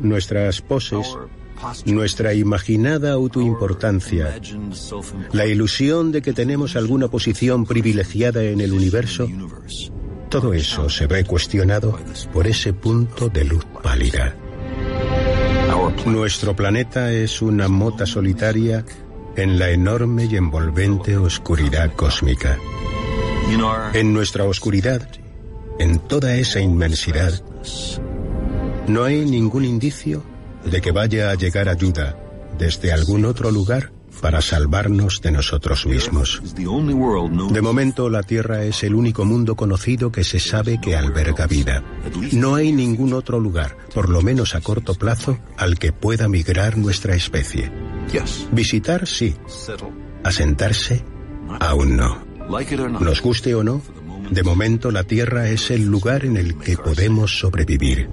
Nuestras poses, nuestra imaginada autoimportancia, la ilusión de que tenemos alguna posición privilegiada en el universo, todo eso se ve cuestionado por ese punto de luz pálida. Nuestro planeta es una mota solitaria en la enorme y envolvente oscuridad cósmica. En nuestra oscuridad, en toda esa inmensidad, no hay ningún indicio de que vaya a llegar ayuda desde algún otro lugar para salvarnos de nosotros mismos. De momento, la Tierra es el único mundo conocido que se sabe que alberga vida. No hay ningún otro lugar, por lo menos a corto plazo, al que pueda migrar nuestra especie. Visitar sí. Asentarse aún no. Nos guste o no, de momento la Tierra es el lugar en el que podemos sobrevivir.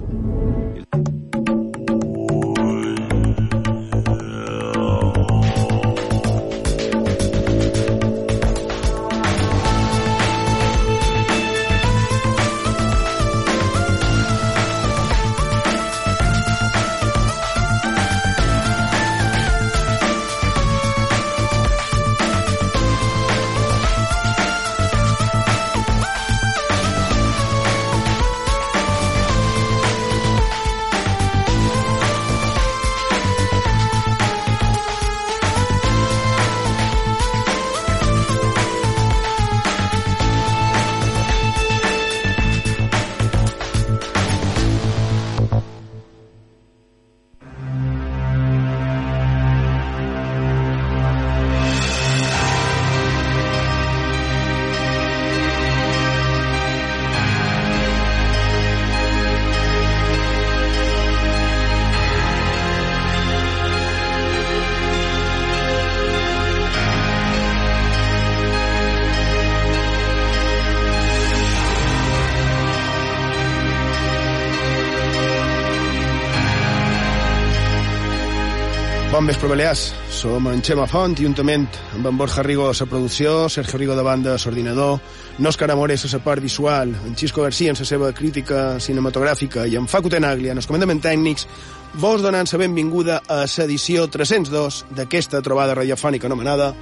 Bon vespre, Balears. Som en Xema Font, juntament amb en Borja Rigo a la producció, Sergio Rigo de banda a l'ordinador, Òscar Amores a la part visual, en Xisco García en la seva crítica cinematogràfica i en Facu Tenaglia en els comandaments tècnics, vos donant la benvinguda a l'edició 302 d'aquesta trobada radiofònica anomenada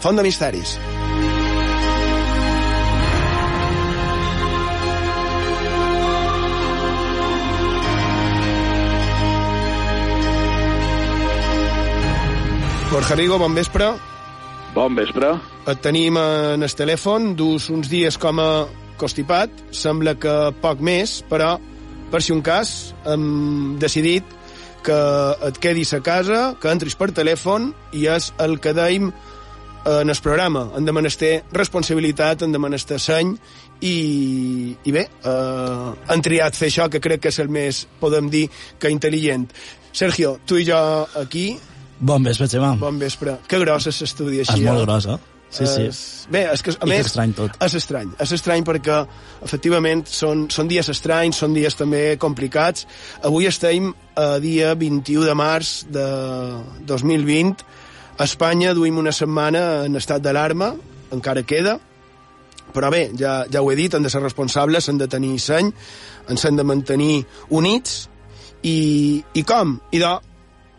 Font de Misteris. Borja Rigo, bon vespre. Bon vespre. Et tenim en el telèfon, dus uns dies com a constipat, sembla que poc més, però per si un cas hem decidit que et quedis a casa, que entris per telèfon i és el que deim en el programa. Hem de menester responsabilitat, hem de menester seny i, i bé, eh, han triat fer això que crec que és el més, podem dir, que intel·ligent. Sergio, tu i jo aquí Bon vespre, Xema. Bon vespre. Que gros és l'estudi així. És molt eh? gros, eh? Sí, sí. És... Bé, és que, a I més, que estrany tot. És estrany. És estrany perquè, efectivament, són, són dies estranys, són dies també complicats. Avui estem a dia 21 de març de 2020. A Espanya duim una setmana en estat d'alarma, encara queda, però bé, ja, ja ho he dit, han de ser responsables, han de tenir seny, ens han de mantenir units, i, i com? I de,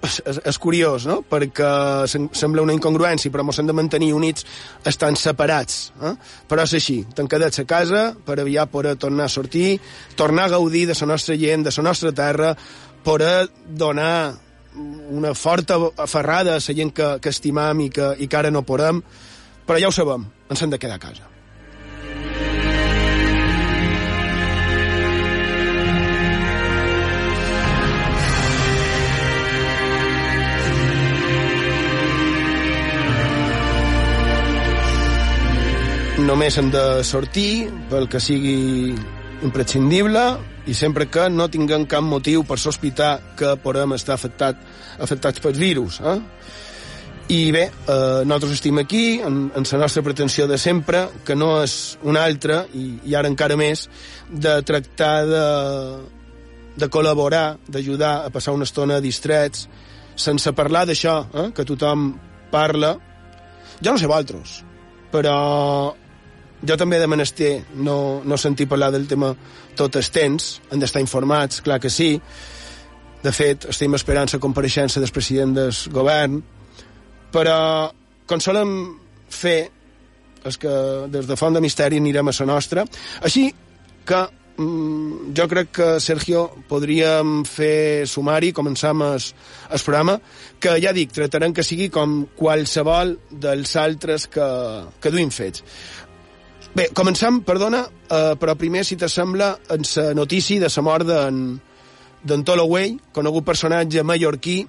és, és, curiós, no? Perquè sem sembla una incongruència, però ens hem de mantenir units estan separats. Eh? Però és així, tancadets a casa per aviat poder tornar a sortir, tornar a gaudir de la nostra gent, de la nostra terra, poder donar una forta aferrada a la gent que, que estimam i que, i que ara no podem, però ja ho sabem, ens hem de quedar a casa. Només hem de sortir pel que sigui imprescindible, i sempre que no tinguem cap motiu per sospitar que podem estar afectat, afectats pel virus. Eh? I bé, eh, nosaltres estem aquí en, en la nostra pretensió de sempre, que no és una altra, i, i ara encara més, de tractar de, de col·laborar, d'ajudar a passar una estona distrets, sense parlar d'això, eh, que tothom parla. Jo no sé vosaltres, però jo també de menester no, no sentir parlar del tema tot el temps, han d'estar informats, clar que sí. De fet, estem esperant la compareixença del president del govern, però com solem fer és que des de Font de Misteri anirem a la nostra. Així que mm, jo crec que, Sergio, podríem fer sumari, començar amb el, el programa, que ja dic, tratarem que sigui com qualsevol dels altres que, que duim fets. Bé, començam, perdona, eh, però primer, si t'assembla, en la notícia de la mort d'en Toloway, conegut personatge mallorquí,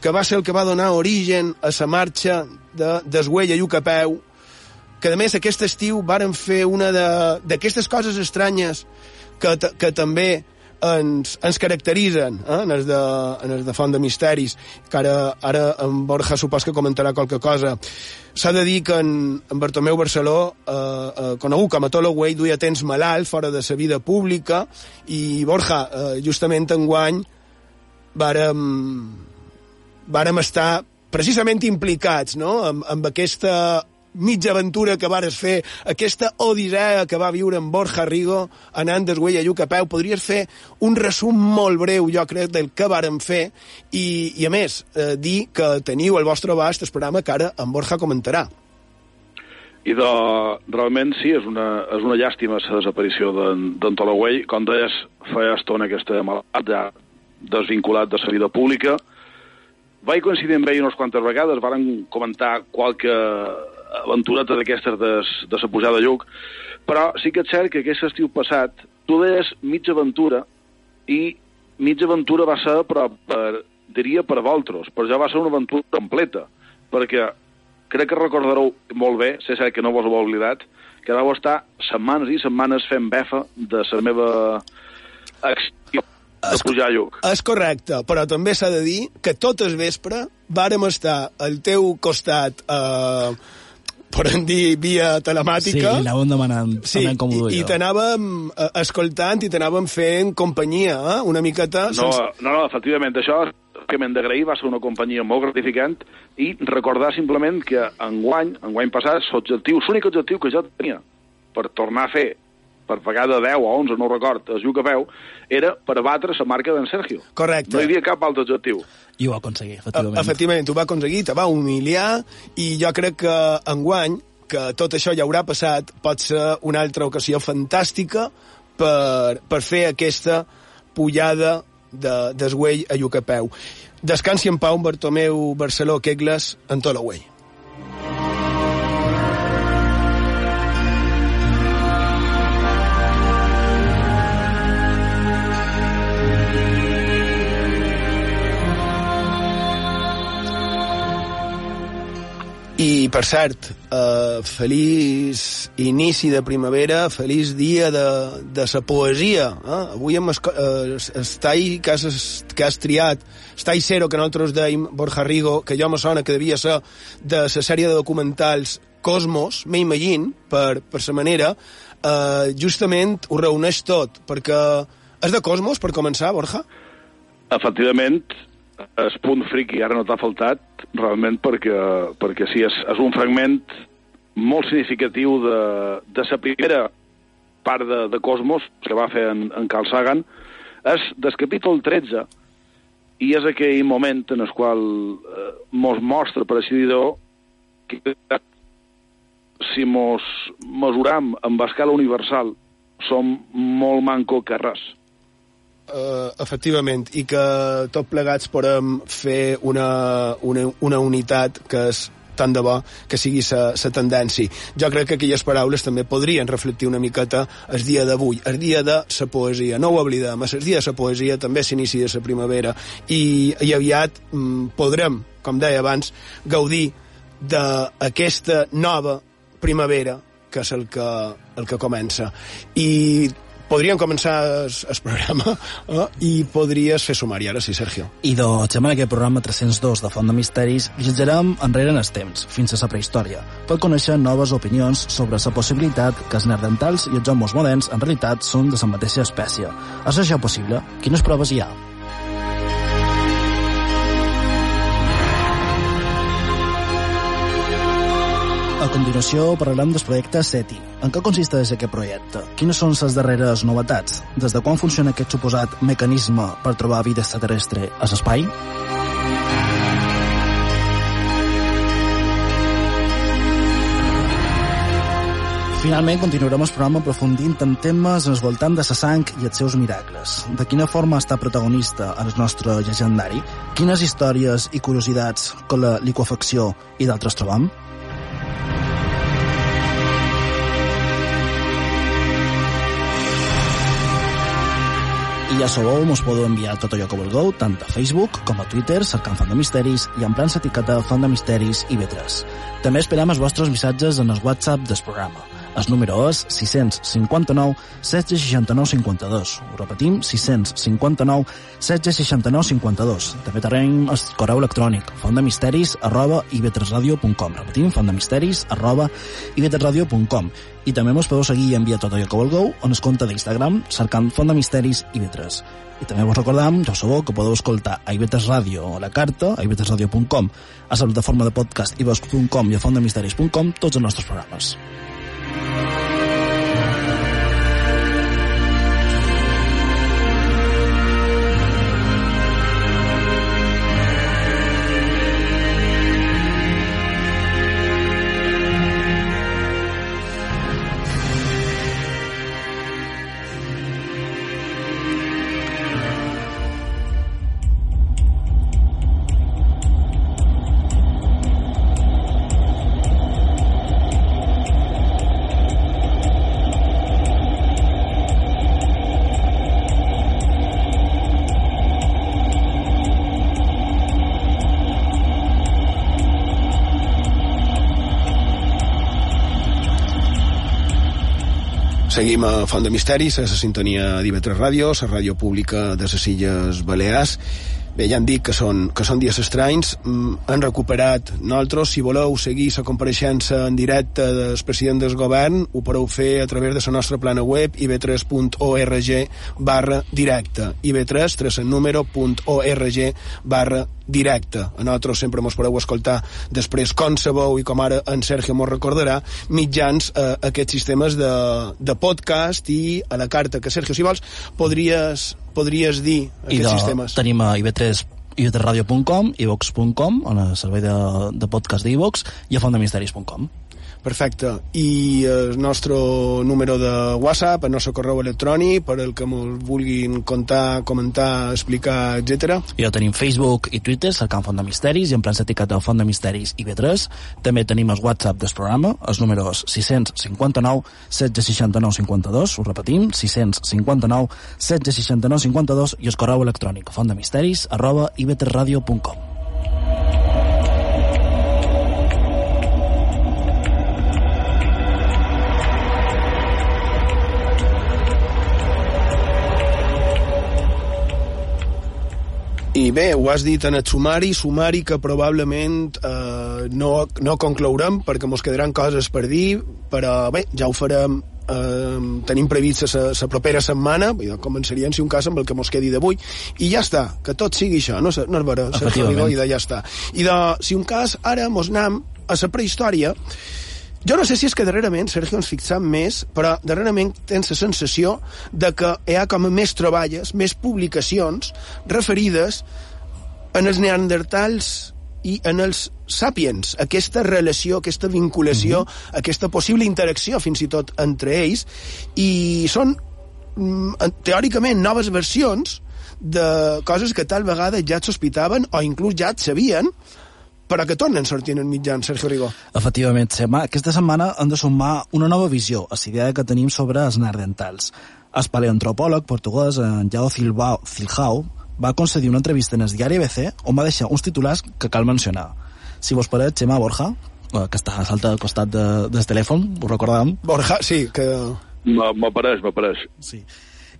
que va ser el que va donar origen a la marxa de Desguell a Llucapeu, que a més aquest estiu varen fer una d'aquestes coses estranyes que, que també ens, ens caracteritzen eh, en, els de, en els de Font de Misteris, que ara, ara en Borja supos que comentarà qualque cosa. S'ha de dir que en, en Bartomeu Barceló, eh, eh, conegut com a Toloway, duia temps malalt, fora de la vida pública, i Borja, eh, justament en guany, vàrem, vàrem estar precisament implicats no? amb, amb aquesta mitja aventura que vares fer, aquesta odissea que va viure en Borja Rigo anant des Güell a Lluc a peu, podries fer un resum molt breu, jo crec, del que varen fer i, i a més, eh, dir que teniu al vostre abast el programa que ara en Borja comentarà. I de, realment sí, és una, és una llàstima la desaparició d'en Tolaway. Com deies, feia estona aquesta malalt, ja desvinculat de la vida pública. Vaig coincidir amb ell unes quantes vegades, varen comentar qualque aventureta d'aquestes de, de sa pujada de lluc, però sí que és cert que aquest estiu passat tu deies mitja aventura i mitja aventura va ser, però per, diria per vosaltres, però ja va ser una aventura completa, perquè crec que recordareu molt bé, sé cert que no vos ho heu oblidat, que vau estar setmanes i setmanes fent befa de la meva acció de pujar a Lluc. És correcte, però també s'ha de dir que tot el vespre vàrem estar al teu costat eh, podem dir, via telemàtica. Sí, anàvem demanant sí, com ho duia. I, i t'anàvem eh, escoltant i t'anàvem fent companyia, eh? una miqueta... No, sense... no, no, efectivament, això que m'hem d'agrair va ser una companyia molt gratificant i recordar simplement que enguany, enguany passat, l'objectiu, l'únic objectiu que jo tenia per tornar a fer per pagar de 10 o 11, no record, es diu que veu, era per batre la marca d'en Sergio. Correcte. No hi havia cap altre objectiu. I ho va aconseguir, efectivament. Efectivament, ho va aconseguir, te va humiliar, i jo crec que enguany, que tot això ja haurà passat, pot ser una altra ocasió fantàstica per, per fer aquesta pujada de, d'esguell a Llucapeu. Descansi en pau Bartomeu Barceló Kegles en Tolaway. Per cert, eh, feliç inici de primavera, feliç dia de, de sa poesia. Eh? Avui hem eh, estai que has, que has triat, estai zero, que nosaltres deim, Borja Rigo, que jo me sona que devia ser de la sèrie de documentals Cosmos, m'imagino, per, per sa manera, eh, justament ho reuneix tot, perquè és de Cosmos, per començar, Borja? Efectivament, el punt friqui ara no t'ha faltat, realment perquè, perquè sí, és, és un fragment molt significatiu de, de la primera part de, de Cosmos que va fer en, en Carl Sagan, és del capítol 13 i és aquell moment en el qual eh, mos mostra, per així dir que si mos mesuram amb escala universal som molt manco que res uh, efectivament, i que tot plegats podem fer una, una, una unitat que és tant de bo que sigui la tendència. Jo crec que aquelles paraules també podrien reflectir una miqueta el dia d'avui, el dia de la poesia. No ho oblidem, el dia de la poesia també s'inicia la primavera i, i aviat mm, podrem, com deia abans, gaudir d'aquesta nova primavera que és el que, el que comença. I podríem començar el, programa eh? i podries fer sumari ara, sí, Sergio. I doncs, en aquest programa 302 de Font de Misteris viatjarem enrere en els temps, fins a la prehistòria, per conèixer noves opinions sobre la possibilitat que els nerdentals i els homes moderns en realitat són de la mateixa espècie. És això possible? Quines proves hi ha? Continuació parlarem del projecte SETI. En què consisteix aquest projecte? Quines són les darreres novetats? Des de quan funciona aquest suposat mecanisme per trobar vida extraterrestre a l'espai? Finalment, continuarem el programa aprofundint en temes al voltant de la sang i els seus miracles. De quina forma està protagonista en el nostre llegendari? Quines històries i curiositats com la liquefacció i d'altres trobam? Ja sabeu, us podeu enviar tot allò que vulgueu, tant a Facebook com a Twitter, cercant Font de Misteris i en plan l'etiqueta Font de Misteris i Vetres. També esperam els vostres missatges en el WhatsApp del programa. El número és 659 1669 52. Ho repetim, 659 1669 52. També tenim el correu electrònic fontdemisteris arroba ivetresradio.com. Repetim, fontdemisteris arroba ivetresradio.com. I també mos podeu seguir i enviar tot allò que vulgueu en el compte d'Instagram cercant Font de i també vos recordam, ja sabeu, que podeu escoltar a Ivetres Ràdio a la carta, a ivetresradio.com, a la plataforma de podcast ivox.com i a fontdemisteris.com tots els nostres programes. Música A Font de Misteris, a la sintonia d'IV3 Ràdio, la ràdio pública de les Illes Balears. Bé, ja han dit que són, que són dies estranys. Mm, han recuperat nosaltres, si voleu seguir la compareixença en directe del president del govern, ho podeu fer a través de la nostra plana web ib3.org barra directe. ib3, tres en número, barra directe. A nosaltres sempre mos podeu escoltar després, com sabeu, i com ara en Sergio mos recordarà, mitjans eh, aquests sistemes de, de podcast i a la carta que, Sergio, si vols, podries podries dir aquests I de, sistemes? Tenim a IB3 ivetradio.com, ivox.com, on el servei de, de podcast d'iVox, i a fondemisteris.com. Perfecte. I el nostre número de WhatsApp, el nostre correu electrònic, per el que ens vulguin contar, comentar, explicar, etc. Ja tenim Facebook i Twitter, cercant Font de Misteris, i en plan etiqueta Font de Misteris i B3. També tenim el WhatsApp del programa, els números 659 1669 52, ho repetim, 659 1669 52, i el correu electrònic fontdemisteris arroba ivetresradio.com. I bé, ho has dit en el sumari, sumari que probablement eh, no, no conclourem perquè ens quedaran coses per dir, però bé, ja ho farem eh, tenim previst la propera setmana, començaríem si un cas amb el que mos quedi d'avui, i ja està, que tot sigui això, no, no és vera, i de ja està. I de, si un cas, ara mos anem a la prehistòria, jo no sé si és que darrerament, Sergio, ens fixam més, però darrerament tens la sensació de que hi ha com més treballes, més publicacions referides en els neandertals i en els sapiens, aquesta relació, aquesta vinculació, mm -hmm. aquesta possible interacció fins i tot entre ells, i són mm, teòricament noves versions de coses que tal vegada ja et sospitaven o inclús ja et sabien, però que tornen sortint en mitjans, Sergio Rigo. Efectivament, Sema. Aquesta setmana hem de sumar una nova visió a la idea que tenim sobre els nardentals. El paleoantropòleg portuguès en Jao Cilbao, Cilhau va concedir una entrevista en el diari ABC on va deixar uns titulars que cal mencionar. Si vos pareix, Xema Borja, eh, que està a l'altre costat de, del telèfon, ho recordàvem? Borja, sí, que M'apareix, m'apareix. Sí.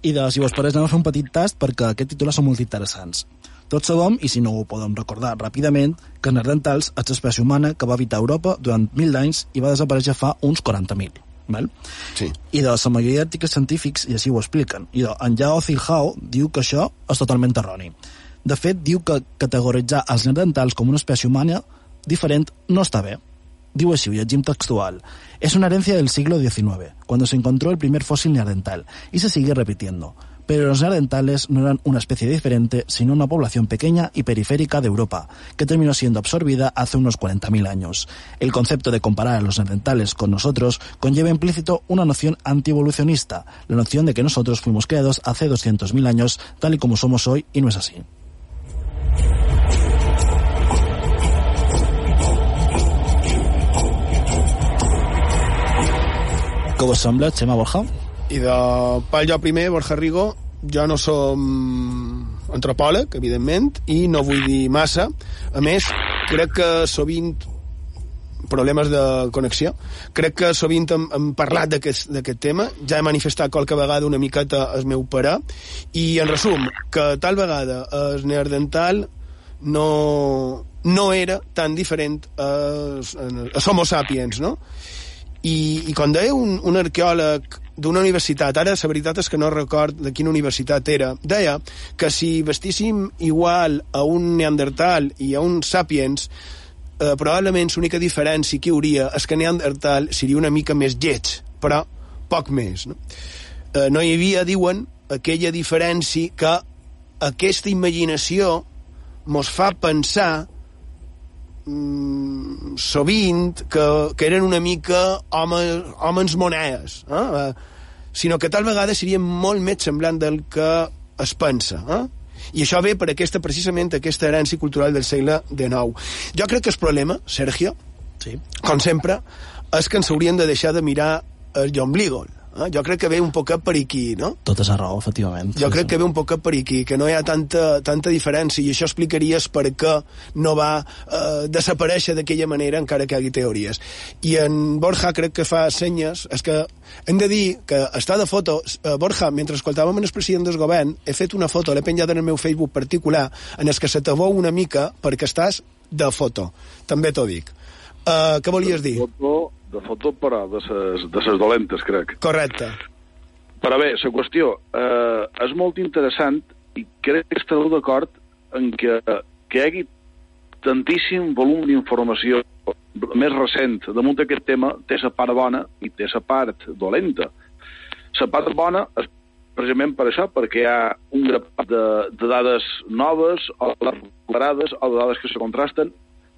I de, si vos pareix, anem a fer un petit tast perquè aquests titulars són molt interessants. Tots sabem, i si no ho podem recordar ràpidament, que els neandertals és l'espècie humana que va habitar Europa durant mil anys i va desaparèixer fa uns 40.000. Val? Sí. I de la majoria d'articles científics i així ho expliquen. I de, en Yao Zilhao diu que això és totalment erroni. De fet, diu que categoritzar els neandertals com una espècie humana diferent no està bé. Diu així, ho llegim textual. Es una herencia del siglo XIX, cuando se encontró el primer fósil neandertal, y se sigue repitiendo. Pero los neandertales no eran una especie diferente, sino una población pequeña y periférica de Europa, que terminó siendo absorbida hace unos 40.000 años. El concepto de comparar a los neandertales con nosotros conlleva implícito una noción antievolucionista, la noción de que nosotros fuimos creados hace 200.000 años, tal y como somos hoy, y no es así. Us sembla, Xema Borja? I de Borja Rigo, jo no som antropòleg, evidentment, i no vull dir massa. A més, crec que sovint problemes de connexió. Crec que sovint hem, hem parlat d'aquest tema, ja he manifestat qualque vegada una miqueta el meu parer, i en resum, que tal vegada el neardental no, no era tan diferent a, a, a Homo sapiens, no? I, i com deia un, un arqueòleg d'una universitat, ara la veritat és que no record de quina universitat era, deia que si vestíssim igual a un neandertal i a un sapiens, eh, probablement l'única diferència que hi hauria és que neandertal seria una mica més lleig, però poc més. No, eh, no hi havia, diuen, aquella diferència que aquesta imaginació mos fa pensar mm, sovint que, que eren una mica homes, homes monedes, eh? eh? sinó que tal vegada serien molt més semblant del que es pensa. Eh? I això ve per aquesta, precisament, aquesta herència cultural del segle XIX. Jo crec que el problema, Sergio, sí. com sempre, és que ens haurien de deixar de mirar el ombligo, Eh? Jo crec que ve un poc per aquí, no? Tot és a raó, efectivament. Jo sí, crec sí. que ve un poc per aquí, que no hi ha tanta, tanta diferència, i això explicaries per què no va eh, desaparèixer d'aquella manera, encara que hi hagi teories. I en Borja crec que fa senyes, és que hem de dir que està de foto, eh, Borja, mentre escoltàvem el president del govern, he fet una foto, l'he penjat en el meu Facebook particular, en el que se t'avou una mica perquè estàs de foto. També t'ho dic. Uh, què volies dir? Foto de foto, però de ses, de ses dolentes, crec. Correcte. Però bé, la qüestió eh, és molt interessant i crec que estareu d'acord en que, que hi hagi tantíssim volum d'informació més recent damunt d'aquest tema té la part bona i té la part dolenta. La part bona és precisament per això, perquè hi ha un grapat de, de dades noves o recuperades o de dades que se contrasten,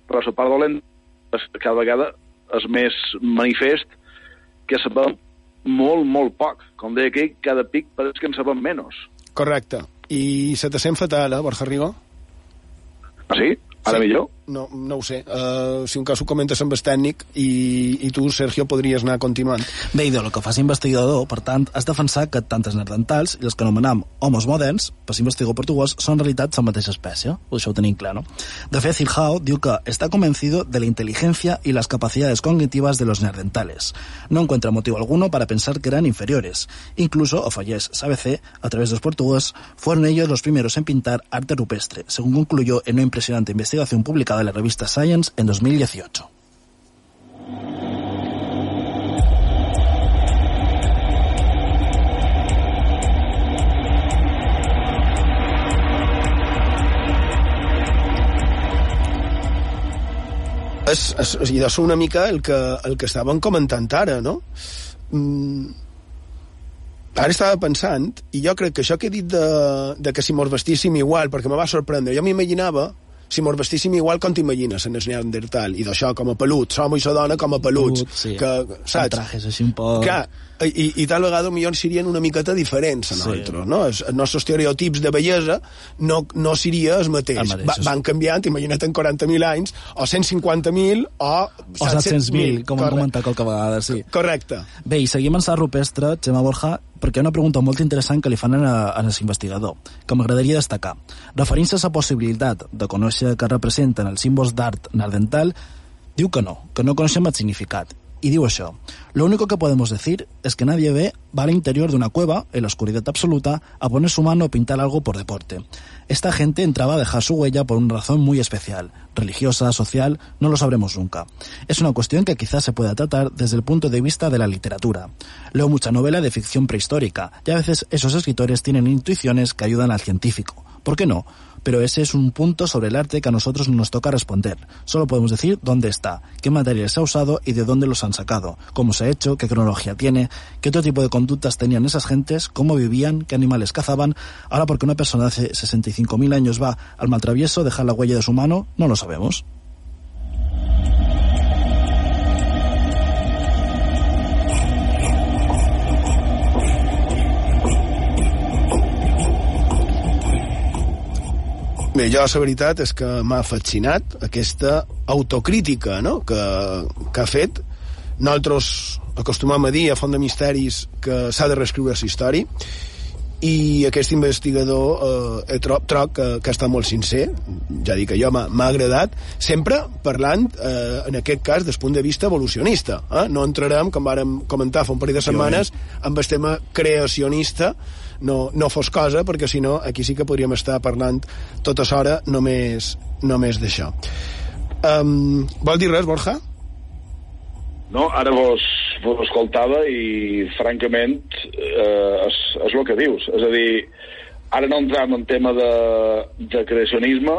però la part dolenta és que cada vegada és més manifest que sabem molt, molt poc. Com deia aquí, cada pic pareix que en sabem menys. Correcte. I se te sent fatal, eh, Borja Rigo? Ah, sí? Ara sí. millor? No, no ho sé. Uh, si un cas ho comentes amb el tècnic i, i tu, Sergio, podries anar continuant. Bé, i de lo que fas investigador, per tant, has defensat que tant els neandertals i els que anomenem homes moderns, per investigador portuguès, són en realitat la mateixa espècie. Això ho tenim clar, no? De fet, Zilhao diu que està convencido de la inteligencia y las capacidades cognitivas de los neandertales. No encuentra motivo alguno para pensar que eran inferiores. Incluso, o fallés SABC, a través de los portugueses, fueron ellos los primeros en pintar arte rupestre, según concluyó en una impresionante investigación publicada de la revista Science en 2018. És, és, és una mica el que, el que estàvem comentant ara, no? Mm, ara estava pensant, i jo crec que això que he dit de, de que si mos vestíssim igual, perquè me va sorprendre, jo m'imaginava si mos vestíssim igual com t'imagines en el Neandertal, i d'això com a pelut, som i la dona com a peluts, Pelut, sí. que, saps? Amb trajes així un poc... Clar, i, i tal vegada millor serien una miqueta diferents a nosaltres, sí. no? Els, els nostres estereotips de bellesa no, no seria el mateix. El mateix, Va, van canviant, imagina't en 40.000 anys, o 150.000, o... O 700.000, com hem comentat qualque vegada, sí. Correcte. Bé, i seguim en sa rupestre, Gemma Borja, perquè hi ha una pregunta molt interessant que li fan a, a l'investigador, que m'agradaria destacar. Referint-se a la possibilitat de conèixer que representen els símbols d'art nardental, diu que no, que no coneixem el significat. Y digo això, lo único que podemos decir es que nadie ve va al interior de una cueva, en la oscuridad absoluta, a poner su mano o pintar algo por deporte. Esta gente entraba a dejar su huella por una razón muy especial, religiosa, social, no lo sabremos nunca. Es una cuestión que quizás se pueda tratar desde el punto de vista de la literatura. Leo mucha novela de ficción prehistórica, y a veces esos escritores tienen intuiciones que ayudan al científico. ¿Por qué no? Pero ese es un punto sobre el arte que a nosotros nos toca responder. Solo podemos decir dónde está, qué materiales se ha usado y de dónde los han sacado, cómo se ha hecho, qué cronología tiene, qué otro tipo de conductas tenían esas gentes, cómo vivían, qué animales cazaban. Ahora, porque una persona hace 65.000 años va al maltravieso, dejar la huella de su mano, no lo sabemos. Bé, jo la veritat és que m'ha fascinat aquesta autocrítica no? que, que ha fet. Nosaltres acostumam a dir a Font de Misteris que s'ha de reescriure la història i aquest investigador eh, trob, trob que, que està molt sincer ja dic que jo m'ha agradat sempre parlant, eh, en aquest cas des punt de vista evolucionista eh? no entrarem, com vàrem comentar fa un parell de setmanes amb el tema creacionista no, no fos cosa perquè si no aquí sí que podríem estar parlant tota l'hora només, només d'això um, vol dir res, Borja? No, ara vos, vos escoltava i, francament, eh, és, és el que dius. És a dir, ara no entram en tema de, de creacionisme,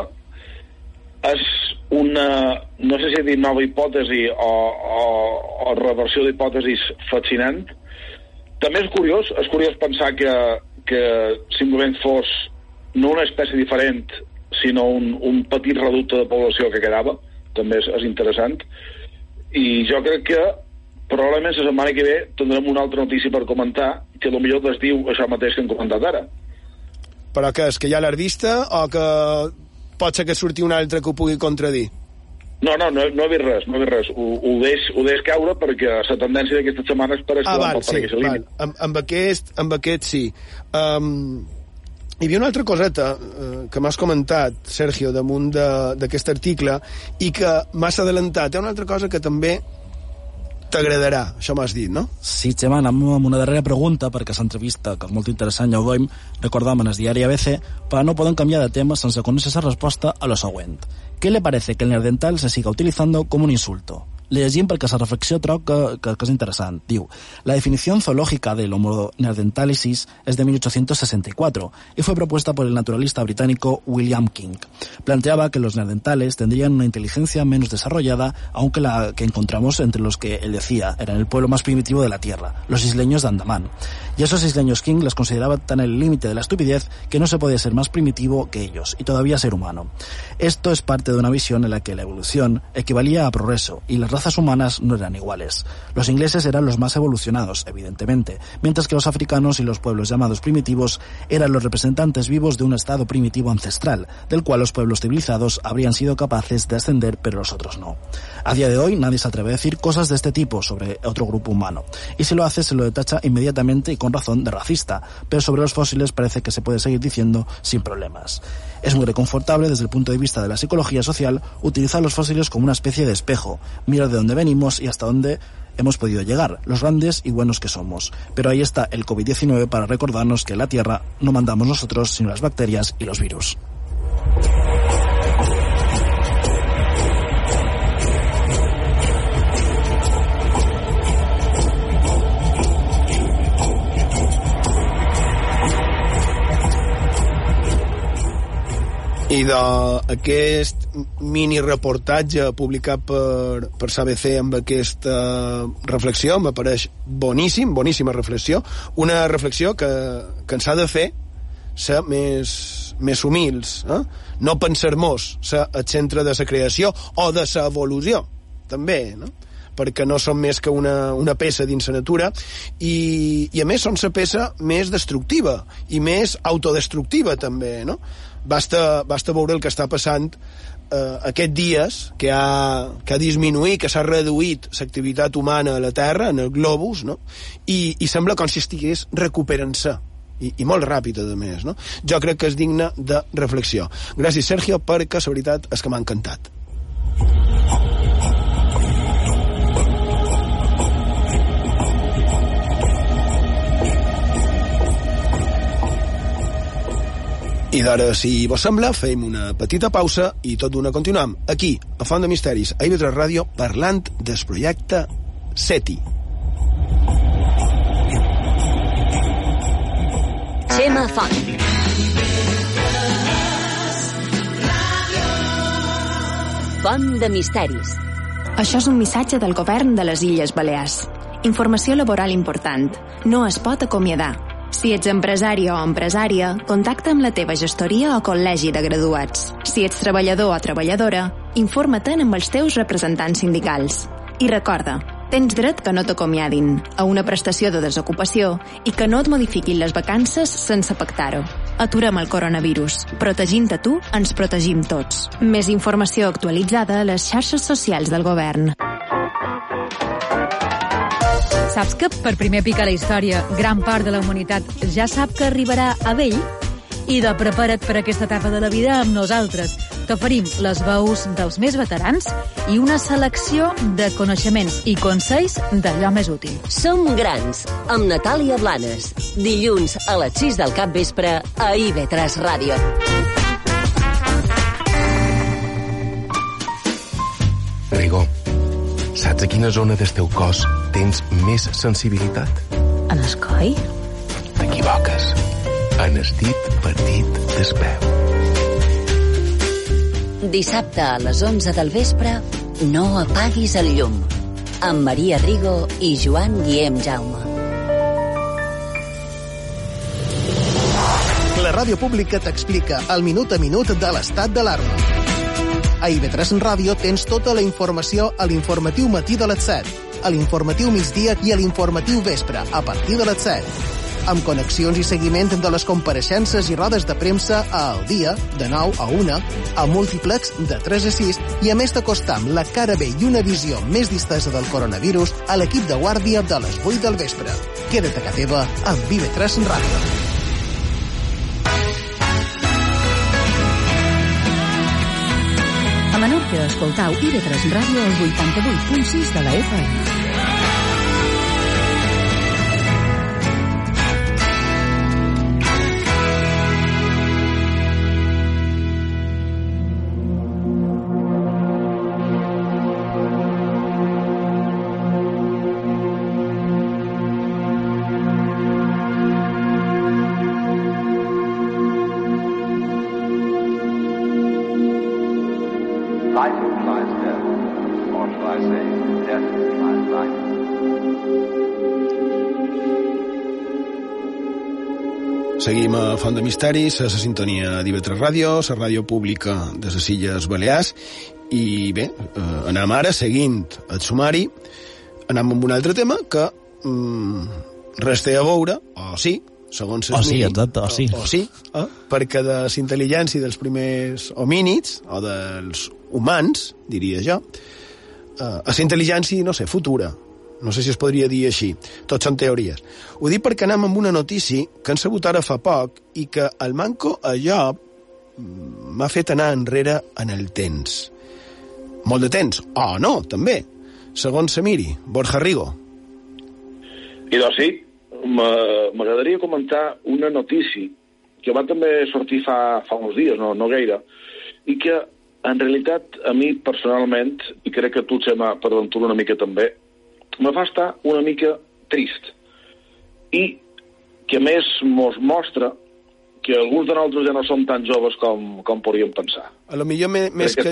és una, no sé si dir nova hipòtesi o, o, o reversió d'hipòtesis fascinant. També és curiós, és curiós pensar que, que simplement fos no una espècie diferent, sinó un, un petit reducte de població que quedava, també és, és interessant, i jo crec que probablement la setmana que ve tindrem una altra notícia per comentar que millor es diu això mateix que hem comentat ara. Però que és que hi ha l'artista o que pot ser que surti un altre que ho pugui contradir? No, no, no, no he vist res, no he vist res. Ho, ho, deix, ho deix caure perquè la tendència d'aquestes setmanes per ah, val, sí, val. Amb, amb, aquest, amb aquest sí. Um, hi havia una altra coseta eh, que m'has comentat, Sergio, damunt d'aquest article i que m'has adelantat. Hi ha una altra cosa que també t'agradarà, això m'has dit, no? Sí, Xema, anem amb una darrera pregunta, perquè l'entrevista, que és molt interessant, ja ho veiem, recordam en el diari ABC, però no poden canviar de tema sense conèixer la resposta a lo següent. ¿Qué le parece que el neandertal se siga utilizando como un insulto? Llegim perquè la reflexió troc que, que, que és la definición zoológica del Homo es de 1864 y fue propuesta por el naturalista británico William King. Planteaba que los neandertales tendrían una inteligencia menos desarrollada, aunque la que encontramos entre los que él decía eran el pueblo más primitivo de la Tierra, los isleños de Andamán. Y esos isleños King les consideraba tan el límite de la estupidez que no se podía ser más primitivo que ellos, y todavía ser humano. Esto es parte de una visión en la que la evolución equivalía a progreso y las razas humanas no eran iguales. Los ingleses eran los más evolucionados, evidentemente, mientras que los africanos y los pueblos llamados primitivos eran los representantes vivos de un estado primitivo ancestral, del cual los pueblos civilizados habrían sido capaces de ascender, pero los otros no. A día de hoy nadie se atreve a decir cosas de este tipo sobre otro grupo humano, y si lo hace se lo detacha inmediatamente con razón de racista, pero sobre los fósiles parece que se puede seguir diciendo sin problemas. Es muy reconfortable desde el punto de vista de la psicología social utilizar los fósiles como una especie de espejo, mirar de dónde venimos y hasta dónde hemos podido llegar, los grandes y buenos que somos. Pero ahí está el COVID-19 para recordarnos que en la Tierra no mandamos nosotros, sino las bacterias y los virus. I d'aquest mini reportatge publicat per, per SABC amb aquesta reflexió m'apareix boníssim, boníssima reflexió una reflexió que, que ens ha de fer ser més, més humils eh? no pensar-nos ser el centre de la creació o de la evolució també, no? perquè no són més que una, una peça dins la natura i, i a més són la peça més destructiva i més autodestructiva també, no? Basta, basta veure el que està passant eh, aquests dies, que ha, que ha disminuït, que s'ha reduït l'activitat humana a la Terra, en el globus, no? I, i sembla com si estigués recuperant-se i, i molt ràpid, a més. No? Jo crec que és digne de reflexió. Gràcies, Sergio, perquè la veritat és que m'ha encantat. I d'ara, si vos sembla, fem una petita pausa i tot d'una continuam aquí, a Font de Misteris, a IB3 Ràdio, parlant del projecte SETI. Xema Font. Font de Misteris. Això és un missatge del govern de les Illes Balears. Informació laboral important. No es pot acomiadar. Si ets empresari o empresària, contacta amb la teva gestoria o col·legi de graduats. Si ets treballador o treballadora, informa-te'n amb els teus representants sindicals. I recorda, tens dret que no t'acomiadin, a una prestació de desocupació i que no et modifiquin les vacances sense pactar-ho. Aturem el coronavirus. Protegint-te tu, ens protegim tots. Més informació actualitzada a les xarxes socials del govern. Saps que per primer pic a la història gran part de la humanitat ja sap que arribarà a vell? I de prepara't per aquesta etapa de la vida amb nosaltres. T'oferim les veus dels més veterans i una selecció de coneixements i consells d'allò més útil. Som grans, amb Natàlia Blanes. Dilluns a les 6 del cap vespre a IB3 Ràdio. Saps a quina zona del teu cos tens més sensibilitat? En el coll? T'equivoques. En el dit petit del peu. Dissabte a les 11 del vespre, no apaguis el llum. Amb Maria Rigo i Joan Guillem Jaume. La ràdio pública t'explica el minut a minut de l'estat d'alarma a IB3 Ràdio tens tota la informació a l'informatiu matí de les 7, a l'informatiu migdia i a l'informatiu vespre, a partir de les 7 amb connexions i seguiment de les compareixences i rodes de premsa a Al Dia, de 9 a 1, a múltiplex de 3 a 6 i a més d'acostar la cara bé i una visió més distesa del coronavirus a l'equip de guàrdia de les 8 del vespre. Queda't a casa teva amb Vive3 Ràdio. Escoltau IB3 Ràdio al 88.6 de la FM. Seguim a Font de Misteris, a la sintonia d'IV3 Ràdio, la ràdio pública de les Illes Balears, i bé, eh, anem ara seguint el sumari, anem amb un altre tema que mm, res té a veure, o sí, segons o sí, exacte, o sí. O, o sí, eh? perquè de la intel·ligència dels primers homínids, o dels humans, diria jo, eh, a la intel·ligència, no sé, futura, no sé si es podria dir així. Tot són teories. Ho dic perquè anem amb una notícia que han sabut ara fa poc i que el manco allò mm, m'ha fet anar enrere en el temps. Molt de temps. O oh, no, també. Segons se miri. Borja Rigo. I doncs sí, m'agradaria comentar una notícia que va també sortir fa, fa uns dies, no, no gaire, i que en realitat a mi personalment, i crec que tu, Xema, per aventura una mica també, me fa estar una mica trist. I que més mos mostra que alguns de nosaltres ja no som tan joves com, com podríem pensar. A lo millor me, més que...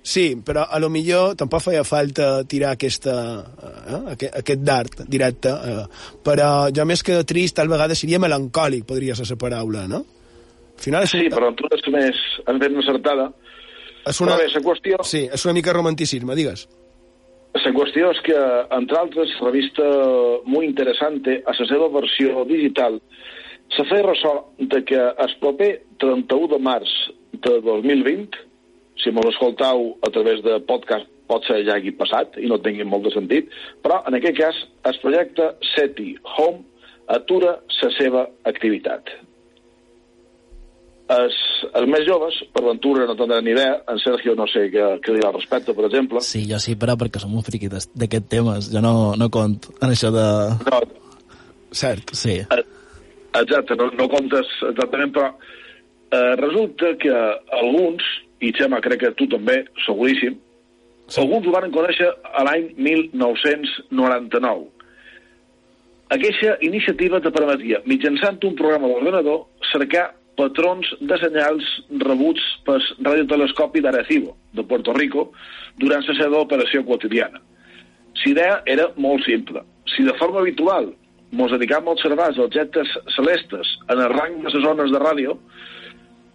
Sí, però a lo millor tampoc feia falta tirar aquesta, eh, aquest, aquest dart directe, eh, però jo més que trist, tal vegada seria melancòlic, podria ser la paraula, no? Al final és... Sí, però tu és més, ben encertada. És una... Però bé, la qüestió... Sí, és una mica romanticisme, digues. La qüestió és que, entre altres, la revista molt interessant a la seva versió digital se feia ressò de que el proper 31 de març de 2020, si mos escoltau a través de podcast, pot ser ja hagi passat i no tingui molt de sentit, però en aquest cas el projecte SETI Home atura la seva activitat els, els més joves, per ventura no tindran ni idea, en Sergio no sé què, què dirà al respecte, per exemple. Sí, jo sí, però perquè som un friqui d'aquest temes, jo no, no cont en això de... No. Cert. Sí. Exacte, no, no comptes exactament, però Eh, resulta que alguns, i Xema crec que tu també, seguríssim, sí. alguns ho van conèixer a l'any 1999. Aquesta iniciativa te permetia, mitjançant un programa d'ordenador, cercar patrons de senyals rebuts pel radiotelescopi d'Arecibo, de Puerto Rico, durant la seva operació quotidiana. L'idea era molt simple. Si de forma habitual ens dedicam a observar els objectes celestes en el rang de les zones de ràdio,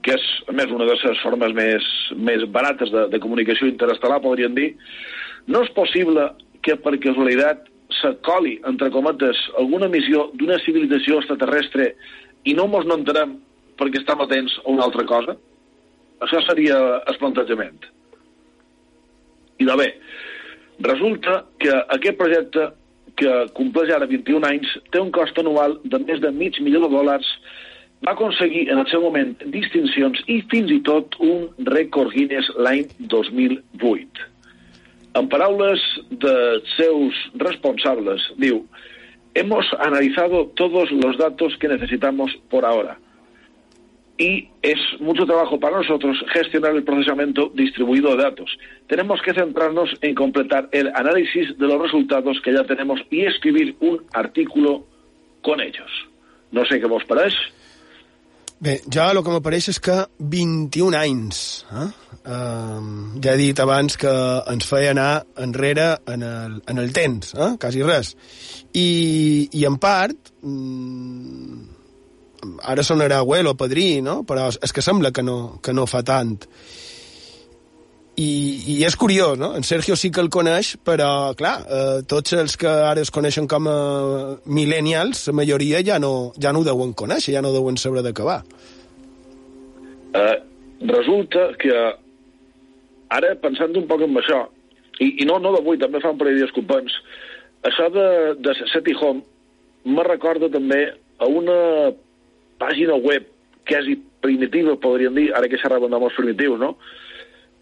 que és, a més, una de les formes més, més barates de, de comunicació interestel·lar, podríem dir, no és possible que per casualitat se coli, entre cometes, alguna missió d'una civilització extraterrestre i no mos no entenem perquè estem atents a una altra cosa? Això seria el plantejament. I de bé, resulta que aquest projecte que compleix ara 21 anys, té un cost anual de més de mig milió de dòlars, va aconseguir en el seu moment distincions i fins i tot un rècord Guinness l'any 2008. En paraules dels seus responsables, diu, hemos analizado todos los datos que necesitamos por ahora y es mucho trabajo para nosotros gestionar el procesamiento distribuido de datos. Tenemos que centrarnos en completar el análisis de los resultados que ya tenemos y escribir un artículo con ellos. No sé què vos pareix. Bé, jo el que m'apareix és que 21 anys. Eh? Um, ja he dit abans que ens feia anar enrere en el, en el temps, eh? quasi res. I, i en part, mm, ara sonarà abuelo, padrí, no? Però és que sembla que no, que no fa tant. I, I és curiós, no? En Sergio sí que el coneix, però, clar, eh, tots els que ara es coneixen com a millennials, la majoria ja no, ja no ho deuen conèixer, ja no deuen saber de què va. Uh, resulta que ara, pensant un poc en això, i, i no, no d'avui, també fa un parell dies companys, això de, de Seti Home me recorda també a una pàgina web quasi primitiva, podríem dir, ara que xerraven de molts primitius, no?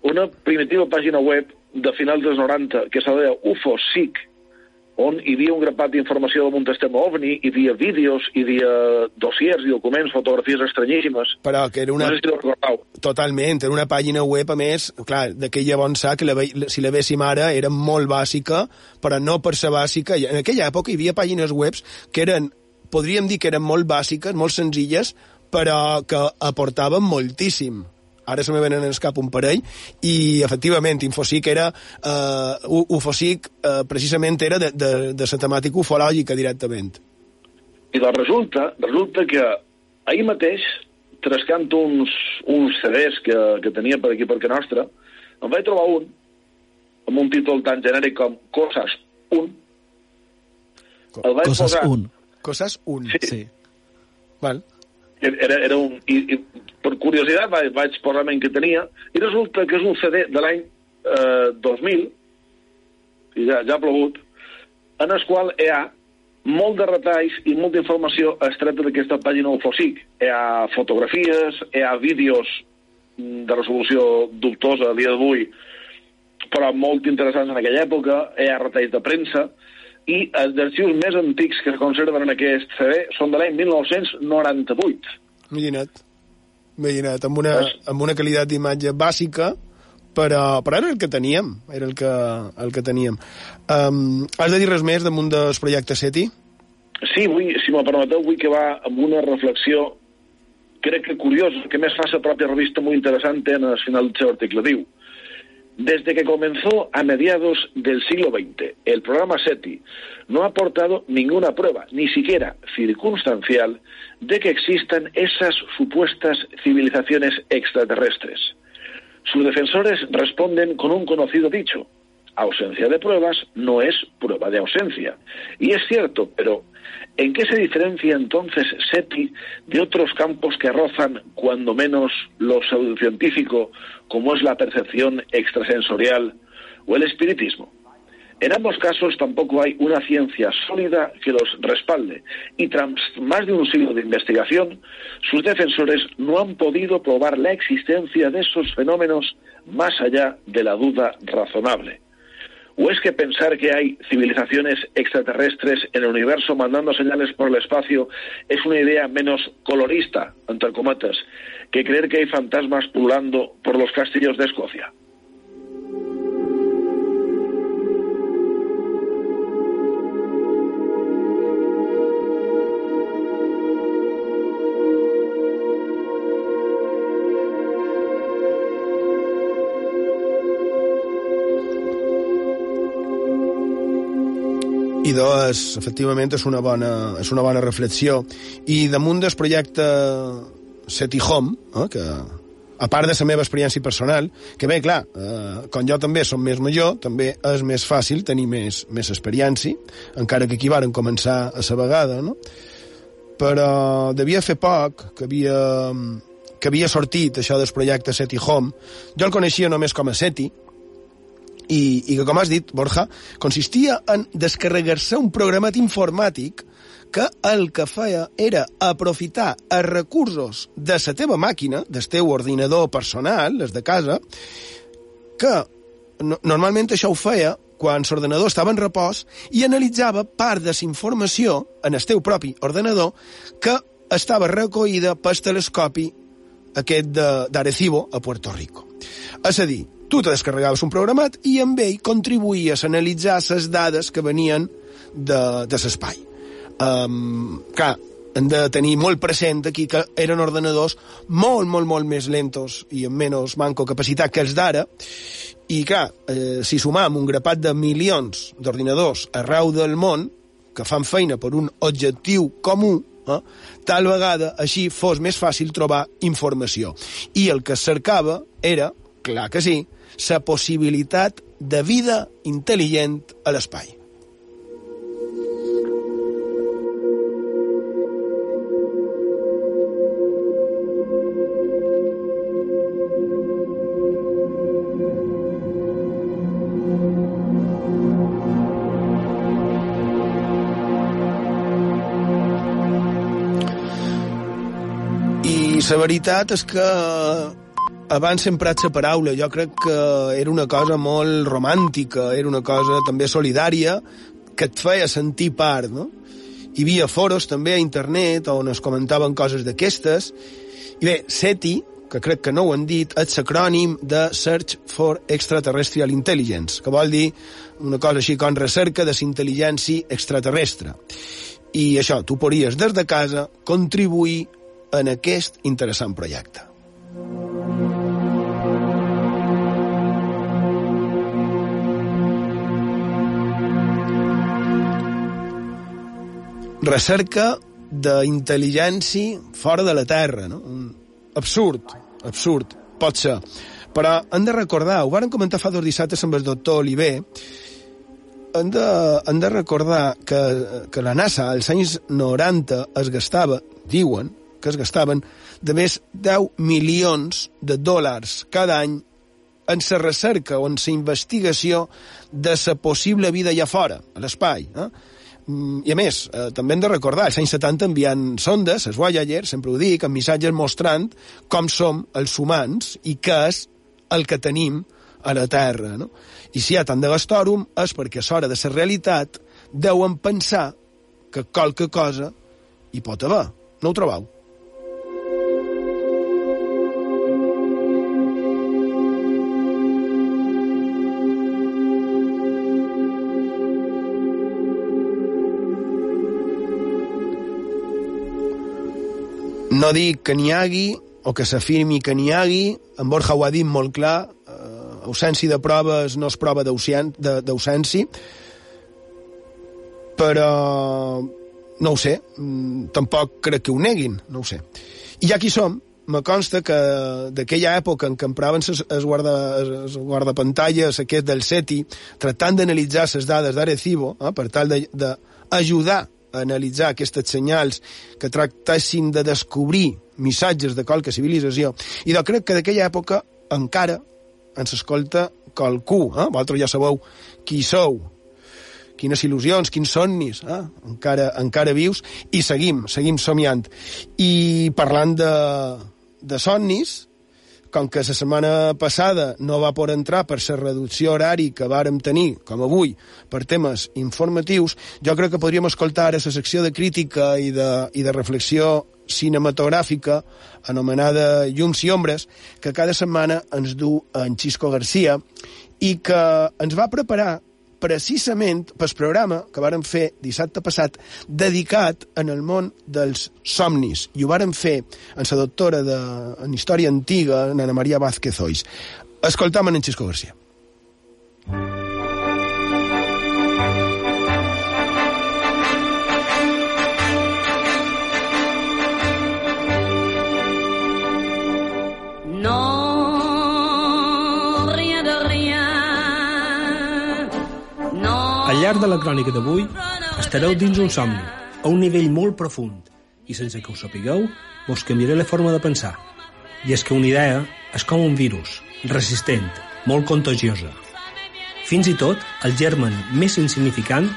Una primitiva pàgina web de finals dels 90 que s'ha deia UFOSIC, on hi havia un grapat d'informació d'un sistema OVNI, hi havia vídeos, hi havia dossiers i documents, fotografies estranyíssimes. Però que era una... No sé si. Totalment, era una pàgina web, a més, clar, d'aquella bon sa que la ve... si la véssim ara era molt bàsica, però no per ser bàsica. En aquella època hi havia pàgines webs que eren podríem dir que eren molt bàsiques, molt senzilles, però que aportaven moltíssim. Ara se me venen en cap un parell, i efectivament, Infosic era, uh, Ufosic uh, precisament era de, de, de la temàtica ufològica directament. I doncs resulta, resulta que ahir mateix, trascant uns, uns CDs que, que tenia per aquí per que nostra, em vaig trobar un, amb un títol tan genèric com Coses 1. El vaig Coses posar... 1 Cosas un. Sí. sí. Val. Era, era un... I, i per curiositat vaig, vaig posar que tenia i resulta que és un CD de l'any eh, 2000 i ja, ja ha plogut en el qual hi ha molt de retalls i molta informació estreta d'aquesta pàgina UFOSIC. Hi ha fotografies, hi ha vídeos de resolució dubtosa a dia d'avui, però molt interessants en aquella època, hi ha retalls de premsa, i els arxius més antics que es conserven en aquest CD són de l'any 1998. Imagina't. Imagina't, amb una, amb una qualitat d'imatge bàsica, però, però era el que teníem, era el que, el que teníem. Um, has de dir res més damunt del projecte SETI? Sí, vull, si m'ho permeteu, vull que va amb una reflexió crec que curiosa, que més fa la pròpia revista molt interessant en el final del seu article. Diu, Desde que comenzó a mediados del siglo XX, el programa SETI no ha aportado ninguna prueba, ni siquiera circunstancial, de que existan esas supuestas civilizaciones extraterrestres. Sus defensores responden con un conocido dicho, ausencia de pruebas no es prueba de ausencia. Y es cierto, pero ¿en qué se diferencia entonces SETI de otros campos que rozan, cuando menos, lo pseudocientífico, como es la percepción extrasensorial o el espiritismo? En ambos casos tampoco hay una ciencia sólida que los respalde y tras más de un siglo de investigación, sus defensores no han podido probar la existencia de esos fenómenos más allá de la duda razonable. ¿O es que pensar que hay civilizaciones extraterrestres en el universo mandando señales por el espacio es una idea menos colorista, entre cometas, que creer que hay fantasmas pululando por los castillos de Escocia? Idò és, efectivament, és una bona, és una bona reflexió. I damunt del projecte Seti Home, eh, que a part de la meva experiència personal, que bé, clar, eh, com jo també som més major, també és més fàcil tenir més, més experiència, encara que aquí varen començar a la vegada, no? Però devia fer poc que havia, que havia sortit això del projecte SETI Home. Jo el coneixia només com a SETI, i, i que, com has dit, Borja, consistia en descarregar-se un programat informàtic que el que feia era aprofitar els recursos de la teva màquina, del teu ordinador personal, les de casa, que no, normalment això ho feia quan l'ordenador estava en repòs i analitzava part de la informació en el teu propi ordenador que estava recollida pel telescopi aquest d'Arecibo a Puerto Rico. És a dir, tu te descarregaves un programat i amb ell contribuïes a analitzar les dades que venien de, de l'espai. Um, clar, hem de tenir molt present aquí que eren ordenadors molt, molt, molt més lentos i amb menys manco capacitat que els d'ara, i clar, eh, si sumam un grapat de milions d'ordinadors arreu del món que fan feina per un objectiu comú, eh, tal vegada així fos més fàcil trobar informació. I el que cercava era, clar que sí, la possibilitat de vida intel·ligent a l'espai. La veritat és que abans sempre emprat la paraula, jo crec que era una cosa molt romàntica, era una cosa també solidària, que et feia sentir part, no? Hi havia foros també a internet on es comentaven coses d'aquestes, i bé, SETI, que crec que no ho han dit, és l'acrònim de Search for Extraterrestrial Intelligence, que vol dir una cosa així com recerca de intel·ligència extraterrestre. I això, tu podries des de casa contribuir en aquest interessant projecte. Recerca d'intel·ligència fora de la Terra, no? Absurd, absurd, pot ser. Però hem de recordar, ho varen comentar fa dos dissabtes amb el doctor Oliver, hem de, hem de recordar que, que la NASA als anys 90 es gastava, diuen, que es gastaven de més 10 milions de dòlars cada any en la recerca o en la investigació de la possible vida allà fora, a l'espai. Eh? Mm, I a més, eh, també hem de recordar, els anys 70 enviant sondes, els Voyager, sempre ho dic, amb missatges mostrant com som els humans i què és el que tenim a la Terra. No? I si hi ha tant de gastòrum és perquè a l'hora de la realitat deuen pensar que qualque cosa hi pot haver. No ho trobeu? No dic que n'hi hagi, o que s'afirmi que n'hi hagi, en Borja ho ha dit molt clar, eh, ausència de proves no és prova d'ausència, però no ho sé, mm, tampoc crec que ho neguin, no ho sé. I ja aquí som, me consta que d'aquella època en què empraven es guarda, es guardapantalles aquest del SETI, tractant d'analitzar les dades d'Arecibo, eh, per tal d'ajudar analitzar aquestes senyals que tractessin de descobrir missatges de qualque civilització. I jo crec que d'aquella època encara ens escolta qualcú. Eh? Vosaltres ja sabeu qui sou, quines il·lusions, quins somnis, eh? encara, encara vius, i seguim, seguim somiant. I parlant de, de somnis, com que la setmana passada no va poder entrar per la reducció horari que vàrem tenir, com avui, per temes informatius, jo crec que podríem escoltar ara la secció de crítica i de, i de reflexió cinematogràfica anomenada Llums i Ombres, que cada setmana ens du en Xisco Garcia i que ens va preparar precisament pel programa que vàrem fer dissabte passat dedicat en el món dels somnis. I ho vàrem fer en la doctora de, en Història Antiga, en Ana Maria Vázquez Ois. Escoltam en Xisco Garcia. Llarg de la crònica d'avui estareu dins un somni, a un nivell molt profund, i sense que ho sapigueu, vos canviaré la forma de pensar. I és que una idea és com un virus, resistent, molt contagiosa. Fins i tot, el germen més insignificant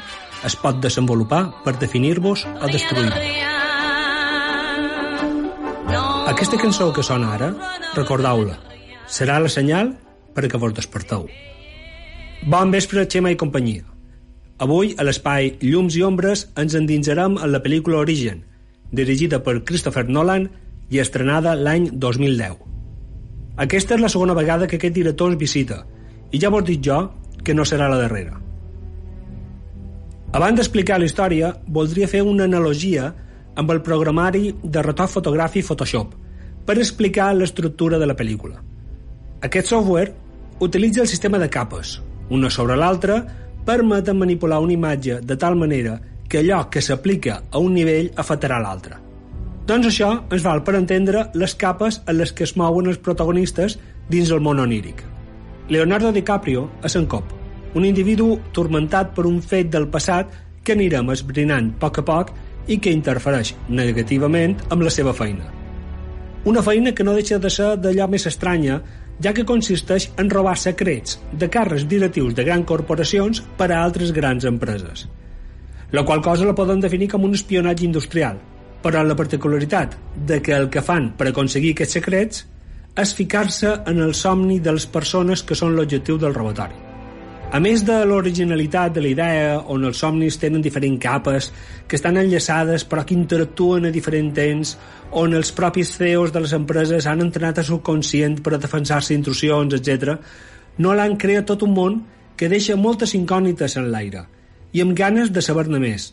es pot desenvolupar per definir-vos o destruir-vos. Aquesta cançó que sona ara, recordeu-la, serà la senyal perquè vos desperteu. Bon vespre, Xema i companyia. Avui, a l'espai Llums i Ombres, ens endinsarem en la pel·lícula Origen, dirigida per Christopher Nolan i estrenada l'any 2010. Aquesta és la segona vegada que aquest director ens visita, i ja vos dic jo que no serà la darrera. Abans d'explicar la història, voldria fer una analogia amb el programari de retoc fotogràfic Photoshop per explicar l'estructura de la pel·lícula. Aquest software utilitza el sistema de capes, una sobre l'altra, permeten manipular una imatge de tal manera que allò que s'aplica a un nivell afectarà l'altre. Doncs això ens val per entendre les capes en les que es mouen els protagonistes dins el món oníric. Leonardo DiCaprio és en cop, un individu tormentat per un fet del passat que anirem esbrinant a poc a poc i que interfereix negativament amb la seva feina. Una feina que no deixa de ser d'allò més estranya ja que consisteix en robar secrets de càrrecs directius de grans corporacions per a altres grans empreses. La qual cosa la poden definir com un espionatge industrial, però la particularitat de que el que fan per aconseguir aquests secrets és ficar-se en el somni de les persones que són l'objectiu del robatori. A més de l'originalitat de la idea, on els somnis tenen diferents capes que estan enllaçades però que interactuen a diferents temps, on els propis CEOs de les empreses han entrenat a subconscient per a defensar-se d'intrusions, etc., no l'han creat tot un món que deixa moltes incògnites en l'aire i amb ganes de saber-ne més,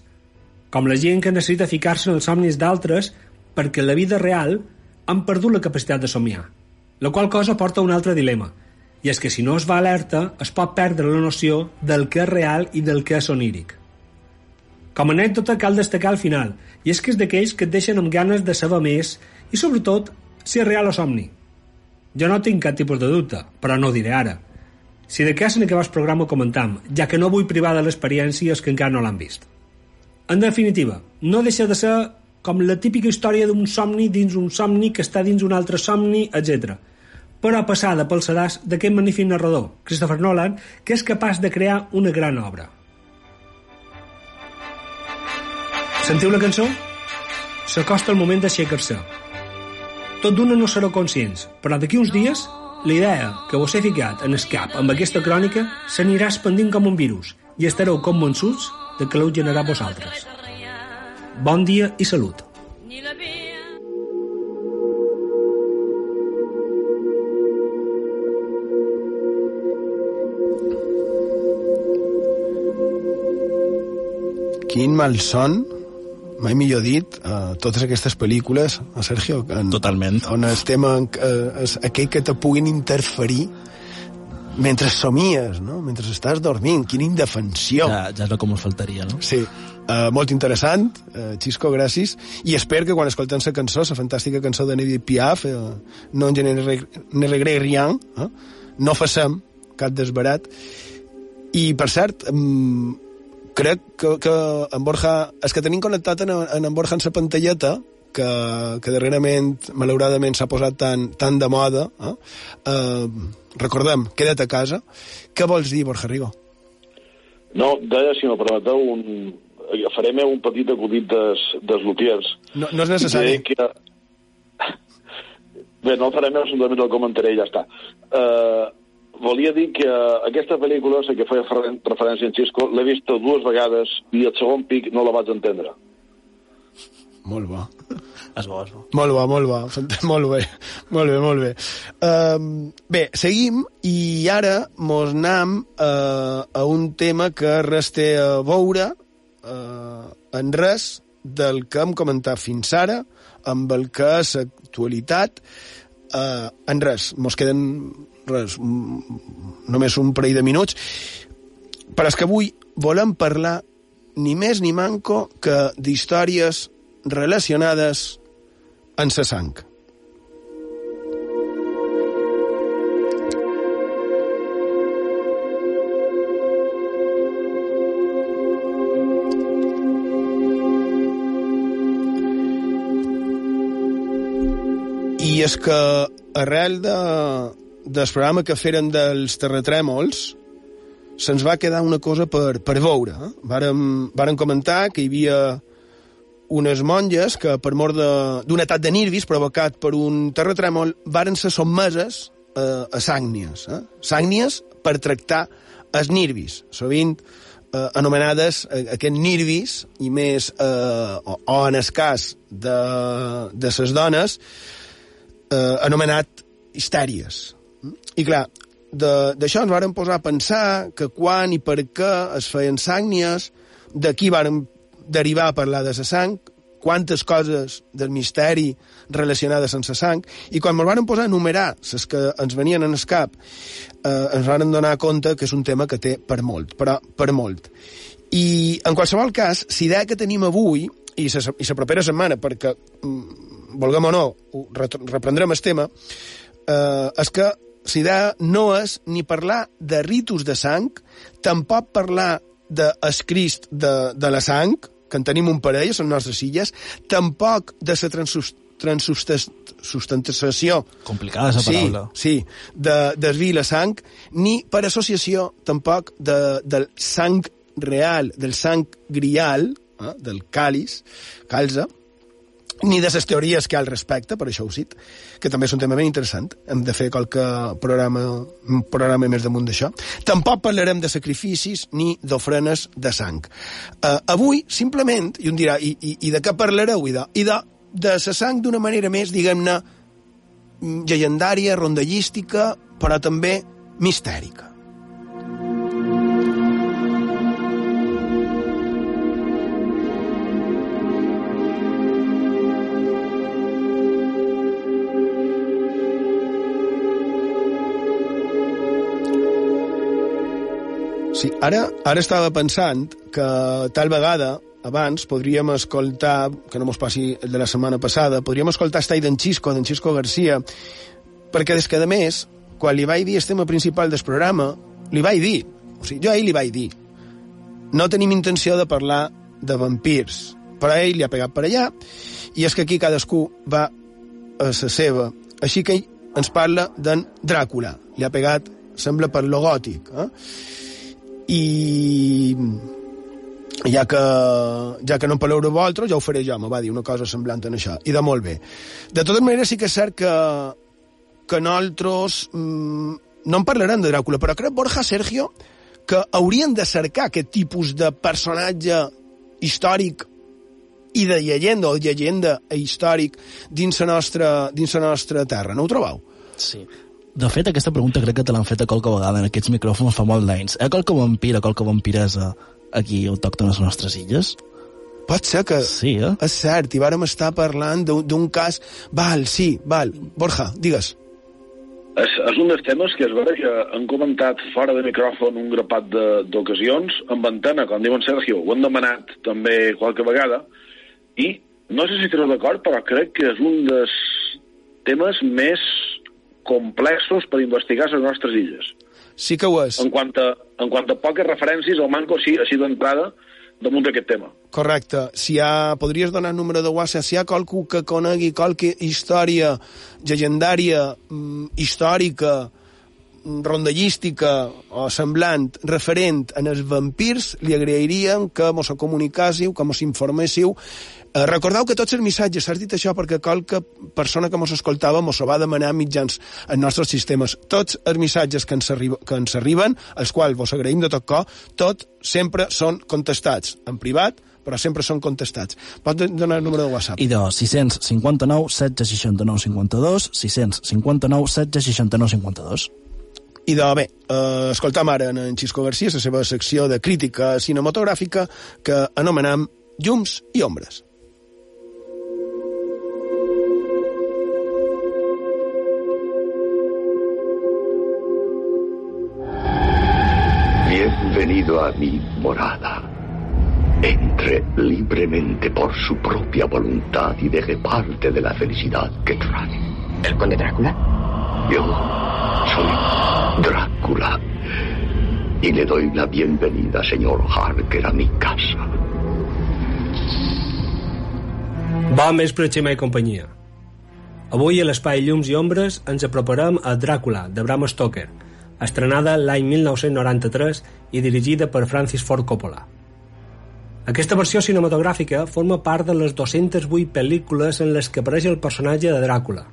com la gent que necessita ficar-se en els somnis d'altres perquè la vida real han perdut la capacitat de somiar, la qual cosa porta a un altre dilema – i és que si no es va alerta es pot perdre la noció del que és real i del que és oníric. Com a anècdota cal destacar al final, i és que és d'aquells que et deixen amb ganes de saber més i sobretot si és real o somni. Jo no tinc cap tipus de dubte, però no ho diré ara. Si de cas en aquest programa ho comentam, ja que no vull privar de l'experiència que encara no l'han vist. En definitiva, no deixa de ser com la típica història d'un somni dins un somni que està dins un altre somni, etc però passada pel sedàs d'aquest magnífic narrador, Christopher Nolan, que és capaç de crear una gran obra. Sentiu la cançó? S'acosta el moment d'aixecar-se. Tot d'una no sereu conscients, però d'aquí uns dies la idea que vos he ficat en el cap amb aquesta crònica s'anirà expandint com un virus i estareu convençuts de que l'heu generat vosaltres. Bon dia i salut. Quin malson mai millor dit, uh, totes aquestes pel·lícules, a Sergio, en, Totalment. on el tema uh, és aquell que te puguin interferir mentre somies, no? mentre estàs dormint. Quina indefensió. Ja, ja és el que ens faltaria, no? Sí. Uh, molt interessant, uh, Xisco, gràcies. I espero que quan escoltem la cançó, la fantàstica cançó de Neddy Piaf, uh, no en ne, regret rien, uh, no facem cap desbarat. I, per cert, um, crec que, que en Borja... És que tenim connectat en, en, en Borja en la pantalleta, que, que darrerament, malauradament, s'ha posat tan, tan de moda. Eh? Eh, recordem, queda't a casa. Què vols dir, Borja Rigo? No, deia, si m'ho permeteu, un... farem un petit acudit des, des Lutiers. No, no és necessari. Que... Bé, no el faré més, simplement el comentaré i ja està. Uh, volia dir que aquesta pel·lícula, la que feia referència en Xisco, l'he vista dues vegades i el segon pic no la vaig entendre. Molt bo. És bo, és bo. Molt bo, molt bo. Molt bé, molt bé, molt bé. Uh, bé, seguim i ara mos anam uh, a un tema que res té a veure uh, en res del que hem comentat fins ara, amb el que és l'actualitat. Uh, en res, mos queden res, només un parell de minuts. Però és que avui volem parlar ni més ni manco que d'històries relacionades amb la sang. I és que arrel de, del programa que feren dels terratrèmols se'ns va quedar una cosa per, per veure. Eh? Vàrem, vàrem comentar que hi havia unes monges que, per mort d'un atac de nervis provocat per un terratrèmol, varen ser sotmeses eh, a sàgnies. Eh? Sàgnies per tractar els nervis, sovint eh, anomenades eh, aquests nervis, i més, eh, o, o en el cas de, de les dones, eh, anomenat histèries. I clar, d'això ens varen posar a pensar que quan i per què es feien sàgnies, d'aquí varen derivar a parlar de la sang, quantes coses del misteri relacionades amb la sang, i quan ens van posar a enumerar les que ens venien en el cap, eh, ens van donar compte que és un tema que té per molt, però per molt. I, en qualsevol cas, la idea que tenim avui, i la propera setmana, perquè, mm, volguem o no, reprendrem el tema, eh, és que la idea no és ni parlar de ritus de sang, tampoc parlar d'escrist de, de la sang, que en tenim un parell les nostres illes, tampoc de la transustentació... Complicada, la paraula. Sí, sí de, de vi la sang, ni per associació tampoc de, del sang real, del sang grial, eh, del càlis, calza, ni de les teories que hi ha al respecte, per això ho cit, que també és un tema ben interessant. Hem de fer qualque programa, un programa més damunt d'això. Tampoc parlarem de sacrificis ni d'ofrenes de sang. Uh, avui, simplement, i un dirà, i, i, i de què parlareu? I de, i de, de la sang d'una manera més, diguem-ne, llegendària, rondallística, però també mistèrica. Sí, ara, ara estava pensant que tal vegada abans podríem escoltar, que no mos passi el de la setmana passada, podríem escoltar estar d'en Xisco, d'en Xisco Garcia, perquè des que, a més, quan li vaig dir el tema principal del programa, li vaig dir, o sigui, jo a ell li vaig dir, no tenim intenció de parlar de vampirs, però ell li ha pegat per allà, i és que aquí cadascú va a la seva. Així que ell ens parla d'en Dràcula, li ha pegat, sembla, per lo gòtic, eh? I ja que, ja que no en parleu de vosaltres, ja ho faré jo, me va dir una cosa semblant en això, i de molt bé. De totes maneres, sí que és cert que, que nosaltres mmm, no en parlarem de Dràcula, però crec, Borja, Sergio, que haurien de cercar aquest tipus de personatge històric i de llegenda o llegenda històric dins la nostra, dins la nostra terra. No ho trobeu? Sí. De fet, aquesta pregunta crec que te l'han fet a qualque vegada en aquests micròfons fa molt d'anys. Ha qualque vampir, qualque vampiresa aquí autòctona a les nostres illes? Pot ser que... Sí, eh? És cert, i vàrem estar parlant d'un cas... Val, sí, val. Borja, digues. És, és un dels temes que es veu que han comentat fora de micròfon un grapat d'ocasions, amb antena, com diuen Sergio, ho han demanat també qualque vegada, i no sé si esteu d'acord, però crec que és un dels temes més complexos per investigar les nostres illes. Sí que ho és. En quant a, en quant a poques referències, el manco així, així d'entrada damunt d'aquest tema. Correcte. Si hi ha, podries donar número de WhatsApp, si hi ha qualcú que conegui qualque història llegendària, mm, històrica, rondallística o semblant referent en els vampirs, li agrairíem que mos comunicàssiu, que mos informéssiu. Eh, recordeu que tots els missatges, s'ha dit això perquè qualque persona que mos escoltava mos ho va demanar mitjans en nostres sistemes. Tots els missatges que ens, arriba, que ens arriben, els quals vos agraïm de tot cor, tot sempre són contestats en privat, però sempre són contestats. Pots donar el número de WhatsApp? I de 659 769 52, 659 769 52. I de bé, eh, escoltam ara en Xisco García la seva secció de crítica cinematogràfica que anomenam Llums i Ombres. Bienvenido a mi morada. Entre libremente por su propia voluntad y deje parte de la felicidad que trae. ¿El conde Drácula? Yo soy Drácula. Y le doy la bienvenida, señor Harker, a mi casa. Bon vespre, Xema i companyia. Avui a l'Espai Llums i Ombres ens aproparem a Dràcula, de Bram Stoker, estrenada l'any 1993 i dirigida per Francis Ford Coppola. Aquesta versió cinematogràfica forma part de les 208 pel·lícules en les que apareix el personatge de Dràcula.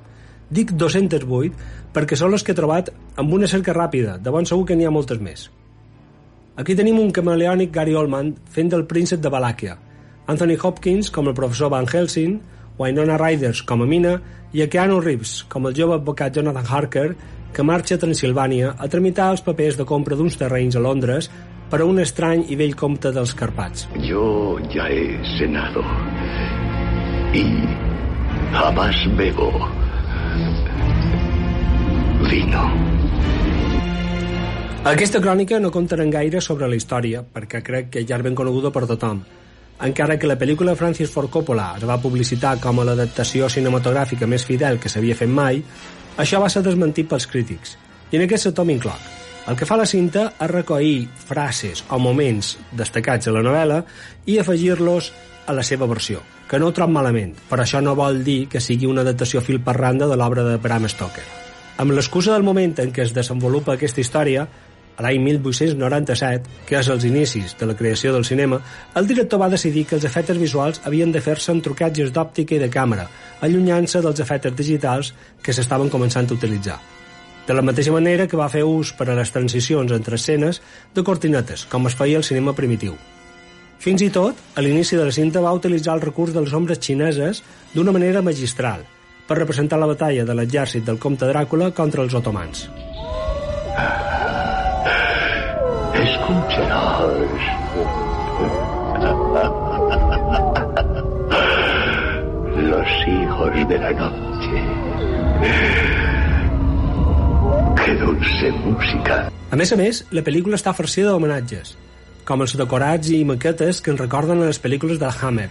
Dic 208 perquè són les que he trobat amb una cerca ràpida, de bon segur que n'hi ha moltes més. Aquí tenim un camaleònic Gary Oldman fent del príncep de Valàquia, Anthony Hopkins com el professor Van Helsing, Winona Riders com a Mina i a Keanu Reeves com el jove advocat Jonathan Harker que marxa a Transilvània a tramitar els papers de compra d'uns terrenys a Londres per a un estrany i vell comte dels Carpats. Yo ya he cenado y jamás bebo vino. Aquesta crònica no contarà gaire sobre la història, perquè crec que ja és ben coneguda per tothom. Encara que la pel·lícula Francis Ford Coppola es va publicitar com a l'adaptació cinematogràfica més fidel que s'havia fet mai, això va ser desmentit pels crítics, i en aquest sector m'incloc. El que fa la cinta és recollir frases o moments destacats de la novel·la i afegir-los a la seva versió, que no ho trob malament, però això no vol dir que sigui una adaptació fil per randa de l'obra de Bram Stoker. Amb l'excusa del moment en què es desenvolupa aquesta història, l'any 1897, que és els inicis de la creació del cinema, el director va decidir que els efectes visuals havien de fer-se amb trucatges d'òptica i de càmera, allunyant-se dels efectes digitals que s'estaven començant a utilitzar de la mateixa manera que va fer ús per a les transicions entre escenes de cortinetes, com es feia al cinema primitiu. Fins i tot, a l'inici de la cinta va utilitzar el recurs dels ombres xineses d'una manera magistral, per representar la batalla de l'exèrcit del comte Dràcula contra els otomans. Escucharás. Los hijos de la noche. Que dulce música. A més a més, la pel·lícula està farcida d'homenatges, com els decorats i maquetes que ens recorden a les pel·lícules del Hammer,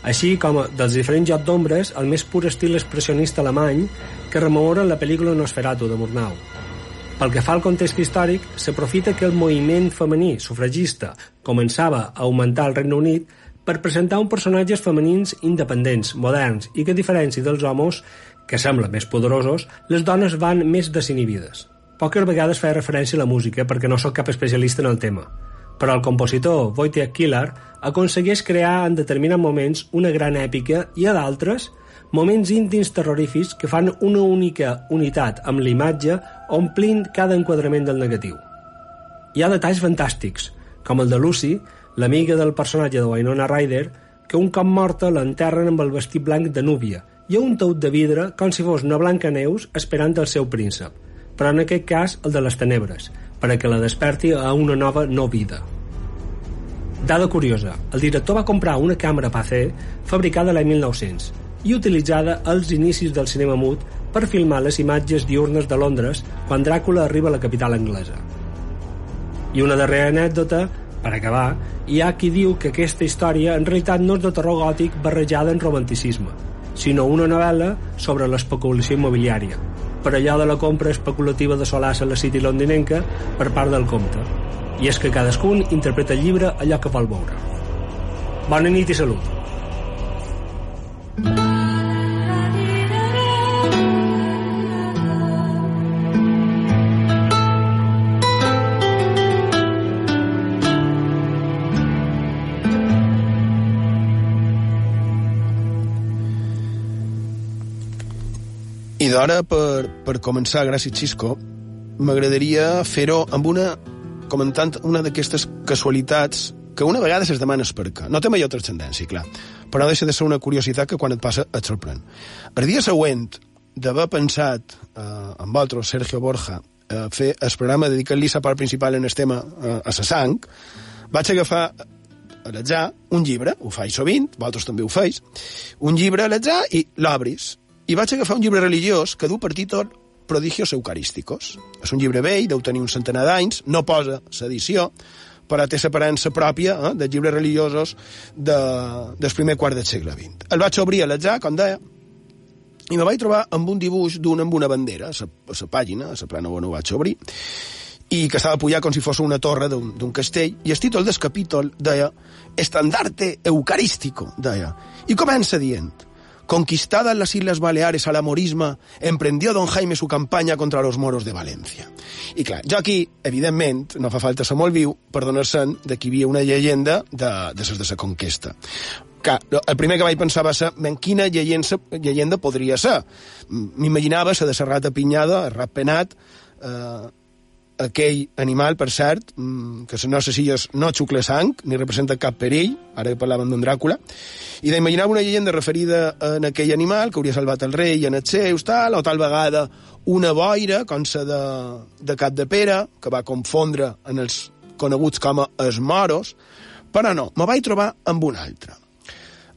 així com dels diferents jocs d'ombres el més pur estil expressionista alemany que rememora la pel·lícula Nosferatu de Murnau. Pel que fa al context històric, s'aprofita que el moviment femení sufragista començava a augmentar al Regne Unit per presentar un personatges femenins independents, moderns i que, a diferència dels homes, que semblen més poderosos, les dones van més desinhibides. Poques vegades feia referència a la música perquè no sóc cap especialista en el tema, però el compositor Wojciech Kilar aconsegueix crear en determinats moments una gran èpica i a d'altres moments íntims terrorífics que fan una única unitat amb l'imatge omplint cada enquadrament del negatiu. Hi ha detalls fantàstics, com el de Lucy, l'amiga del personatge de Winona Ryder, que un cop morta l'enterren amb el vestit blanc de núvia ha un taut de vidre com si fos una blanca neus esperant el seu príncep, però en aquest cas el de les tenebres, per a que la desperti a una nova no vida. Dada curiosa, el director va comprar una càmera PC fabricada l'any 1900 i utilitzada als inicis del cinema mut per filmar les imatges diurnes de Londres quan Dràcula arriba a la capital anglesa. I una darrera anècdota, per acabar, hi ha qui diu que aquesta història en realitat no és de terror gòtic barrejada en romanticisme, sinó una novel·la sobre l'especulació immobiliària, per allò de la compra especulativa de solars a la City londinenca per part del comte. I és que cadascun interpreta el llibre allò que vol veure. Bona nit i salut. D'hora per, per començar, gràcies Xisco, m'agradaria fer-ho amb una comentant una d'aquestes casualitats que una vegada es demana per què. No té major transcendència, clar, però deixa de ser una curiositat que quan et passa et sorprèn. El dia següent d'haver pensat eh, amb vosaltres, Sergio Borja, eh, fer el programa dedicat-li la part principal en el tema eh, a la sang, vaig agafar a l'atzar un llibre, ho faig sovint, vosaltres també ho feis, un llibre a l'atzar i l'obris. I vaig agafar un llibre religiós que du per títol Prodigios Eucarísticos. És un llibre vell, deu tenir un centenar d'anys, no posa l'edició, però té separança pròpia eh, dels llibres religiosos de, del primer quart del segle XX. El vaig obrir a l'atzar, com deia, i me vaig trobar amb un dibuix d'un amb una bandera, a la pàgina, a la plana on ho vaig obrir, i que estava pujat com si fos una torre d'un castell, i el títol del capítol deia Estandarte Eucarístico, deia, i comença dient Conquistadas las Islas Baleares al amorisme, emprendió don Jaime su campanya contra los moros de València. I clar, jo aquí, evidentment, no fa falta ser molt viu per donar-se'n de que hi havia una llegenda de, de ses de la conquesta. Que, el primer que vaig pensar va ser en quina llegenda, llegenda podria ser. M'imaginava la de Serrat Pinyada, el rat penat, eh, aquell animal, per cert, mm, que les nostres illes no xucla sang, ni representa cap perill, ara parlàvem d'un Dràcula, i d'imaginar una llegenda referida en aquell animal que hauria salvat el rei en els seus, tal, o tal vegada una boira, com sa de, de Cap de Pere, que va confondre en els coneguts com a els moros, però no, me vaig trobar amb un altre.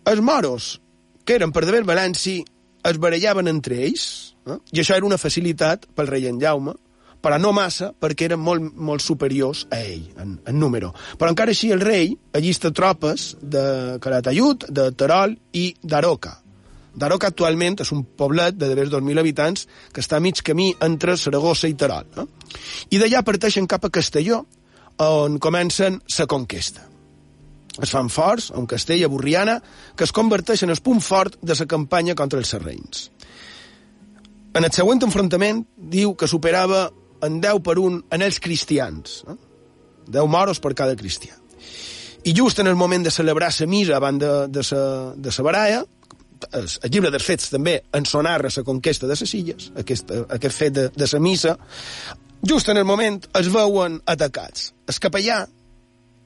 Els moros, que eren per deber Valenci, es barallaven entre ells, eh? i això era una facilitat pel rei en Jaume, però no massa, perquè eren molt, molt superiors a ell, en, en número. Però encara així el rei allista tropes de Calatayud, de Terol i d'Aroca. D'Aroca actualment és un poblet de devers 2.000 habitants que està a mig camí entre Saragossa i Terol. No? I d'allà parteixen cap a Castelló, on comencen la conquesta. Es fan forts a un castell a Burriana que es converteix en el punt fort de la campanya contra els serreins. En el següent enfrontament diu que superava en 10 per 1 en els cristians. Eh? 10 moros per cada cristià. I just en el moment de celebrar la misa abans de, de, sa, de sa baralla, el, el llibre dels fets també en sonarra la conquesta de les illes, aquest, aquest fet de, de la missa, just en el moment es veuen atacats. El capellà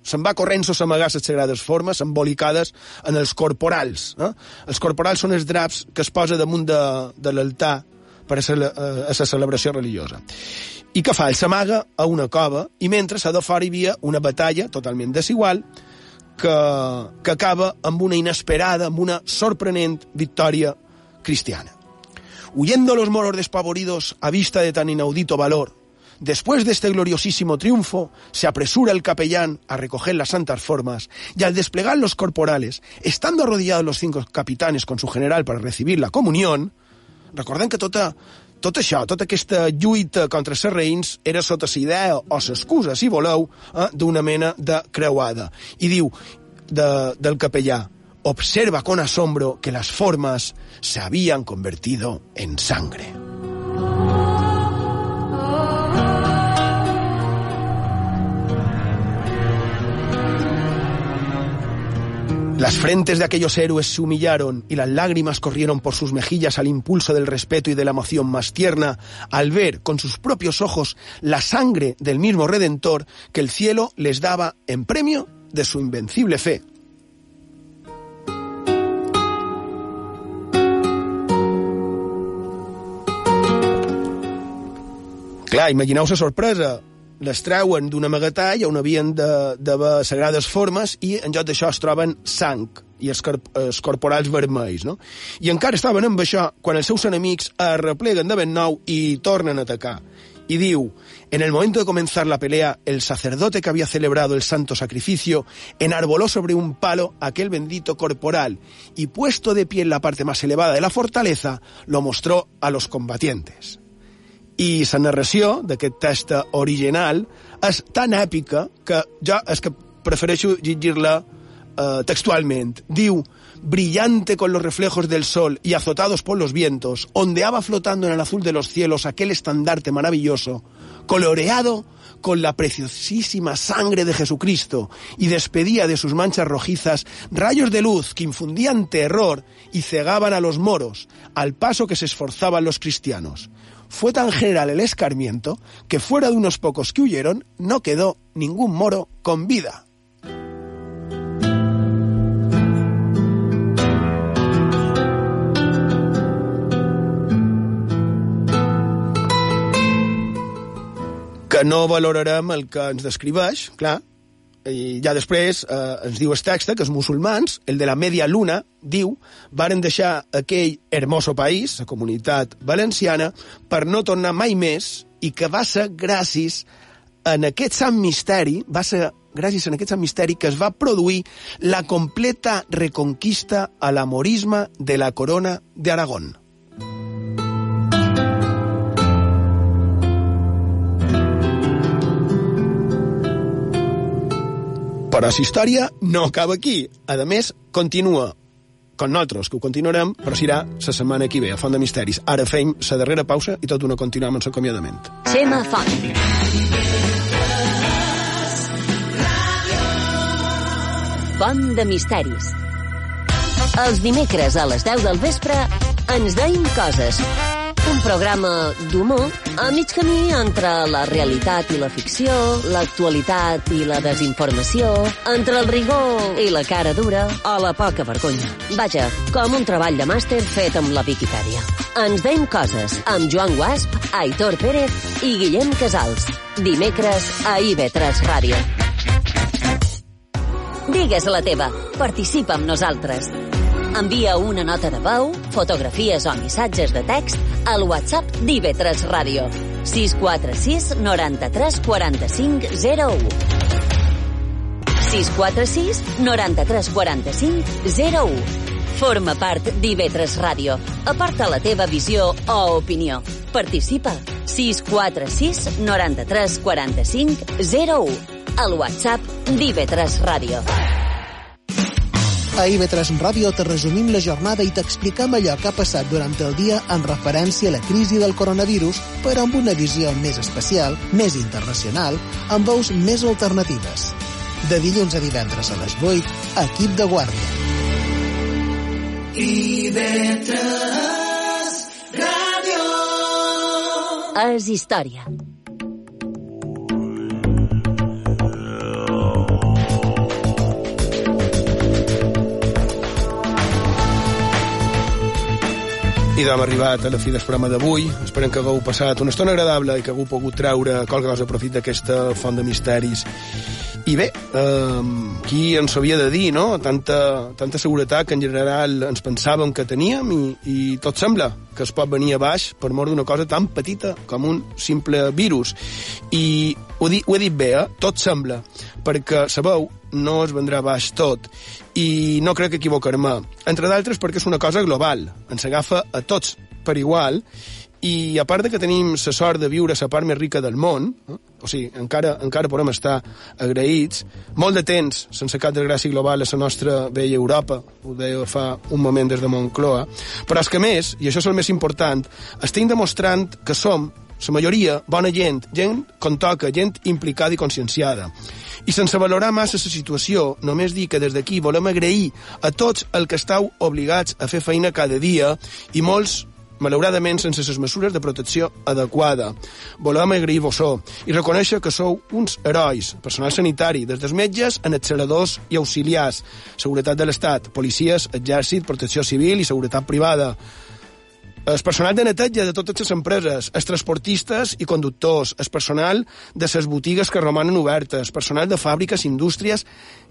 se'n va corrent a amagar les sagrades formes embolicades en els corporals. Eh? Els corporals són els draps que es posa damunt de, de l'altar per a la, a la celebració religiosa. I què fa? El s'amaga a una cova i mentre a de fora hi havia una batalla totalment desigual que, que acaba amb una inesperada, amb una sorprenent victòria cristiana. Huyendo los moros despavoridos a vista de tan inaudito valor, Después de este gloriosísimo triunfo, se apresura el capellán a recoger las santas formas y al desplegar los corporales, estando arrodillados los cinco capitanes con su general para recibir la comunión, recordem que tota, tot això, tota aquesta lluita contra els reins era sota la idea o l'excusa, si voleu, eh, d'una mena de creuada. I diu de, del capellà, observa con asombro que las formas se habían convertido en sangre. Las frentes de aquellos héroes se humillaron y las lágrimas corrieron por sus mejillas al impulso del respeto y de la emoción más tierna al ver con sus propios ojos la sangre del mismo Redentor que el cielo les daba en premio de su invencible fe. Clar, imagineu sorpresa les treuen d'un amagatall on havien d'haver sagrades formes i en lloc d'això es troben sang i els, els corporals vermells, no? I encara estaven amb això quan els seus enemics es repleguen de ben nou i tornen a atacar. Y diu, en el momento de comenzar la pelea, el sacerdote que había celebrado el santo sacrificio enarboló sobre un palo aquel bendito corporal y puesto de pie en la parte más elevada de la fortaleza, lo mostró a los combatientes. I la narració d'aquest text original és tan èpica que jo és que prefereixo llegir-la eh, textualment. Brillante con los reflejos del sol y azotados por los vientos, ondeaba flotando en el azul de los cielos aquel estandarte maravilloso, coloreado con la preciosísima sangre de Jesucristo y despedía de sus manchas rojizas rayos de luz que infundían terror y cegaban a los moros, al paso que se esforzaban los cristianos. Fue tan general el escarmiento que fuera de unos pocos que huyeron no quedó ningún moro con vida. que no valorarem el que ens i ja després eh, ens diu el text que els musulmans, el de la media luna, diu, varen deixar aquell hermoso país, la comunitat valenciana, per no tornar mai més i que va ser gràcies en aquest sant misteri, va ser gràcies en aquest sant misteri que es va produir la completa reconquista a l'amorisme de la corona d'Aragón. Però la història no acaba aquí. A més, continua con nosaltres, que ho continuarem, però serà la setmana que ve, a Font de Misteris. Ara fem la darrera pausa i tot una continuem amb l'acomiadament. Xema Font. Font de Misteris. Els dimecres a les 10 del vespre ens deim coses un programa d'humor a mig camí entre la realitat i la ficció, l'actualitat i la desinformació, entre el rigor i la cara dura o la poca vergonya. Vaja, com un treball de màster fet amb la Viquipèdia. Ens deim coses amb Joan Guasp, Aitor Pérez i Guillem Casals. Dimecres a IB3 Ràdio. Digues la teva. Participa amb nosaltres. Envia una nota de veu, fotografies o missatges de text al WhatsApp d'IV3 Ràdio. 646 93 45 01. 646 93 45 01. Forma part d'IV3 Ràdio. Aporta la teva visió o opinió. Participa. 646 93 45 01. Al WhatsApp d'IV3 Ràdio. A IB3 Ràdio te resumim la jornada i t'expliquem allò que ha passat durant el dia en referència a la crisi del coronavirus, però amb una visió més especial, més internacional, amb veus més alternatives. De dilluns a divendres a les 8, equip de guàrdia. IB3 Ràdio És història. I doncs arribat a la fi del programa d'avui. Esperem que hagueu passat una estona agradable i que hagueu pogut treure qualque cosa de profit d'aquesta font de misteris. I bé, eh, qui ens havia de dir, no? Tanta, tanta seguretat que en general ens pensàvem que teníem i, i tot sembla que es pot venir a baix per mort d'una cosa tan petita com un simple virus. I ho, di, ho he dit bé, eh? Tot sembla, perquè, sabeu, no es vendrà baix tot i no crec equivocar-me. Entre d'altres perquè és una cosa global, ens agafa a tots per igual i a part de que tenim la sort de viure la part més rica del món, eh? O sigui, encara, encara podem estar agraïts, molt de temps sense cap desgràcia global a la nostra vella Europa, ho deia fa un moment des de Moncloa, però és que més, i això és el més important, estem demostrant que som la majoria, bona gent, gent com toca, gent implicada i conscienciada. I sense valorar massa la situació, només dir que des d'aquí volem agrair a tots el que estàu obligats a fer feina cada dia i molts malauradament sense les mesures de protecció adequada. Volem agrair-vos i reconèixer que sou uns herois, personal sanitari, des dels metges en acceleradors i auxiliars, seguretat de l'Estat, policies, exèrcit, protecció civil i seguretat privada, el personal de neteja de totes les empreses, els transportistes i conductors, el personal de les botigues que romanen obertes, personal de fàbriques, indústries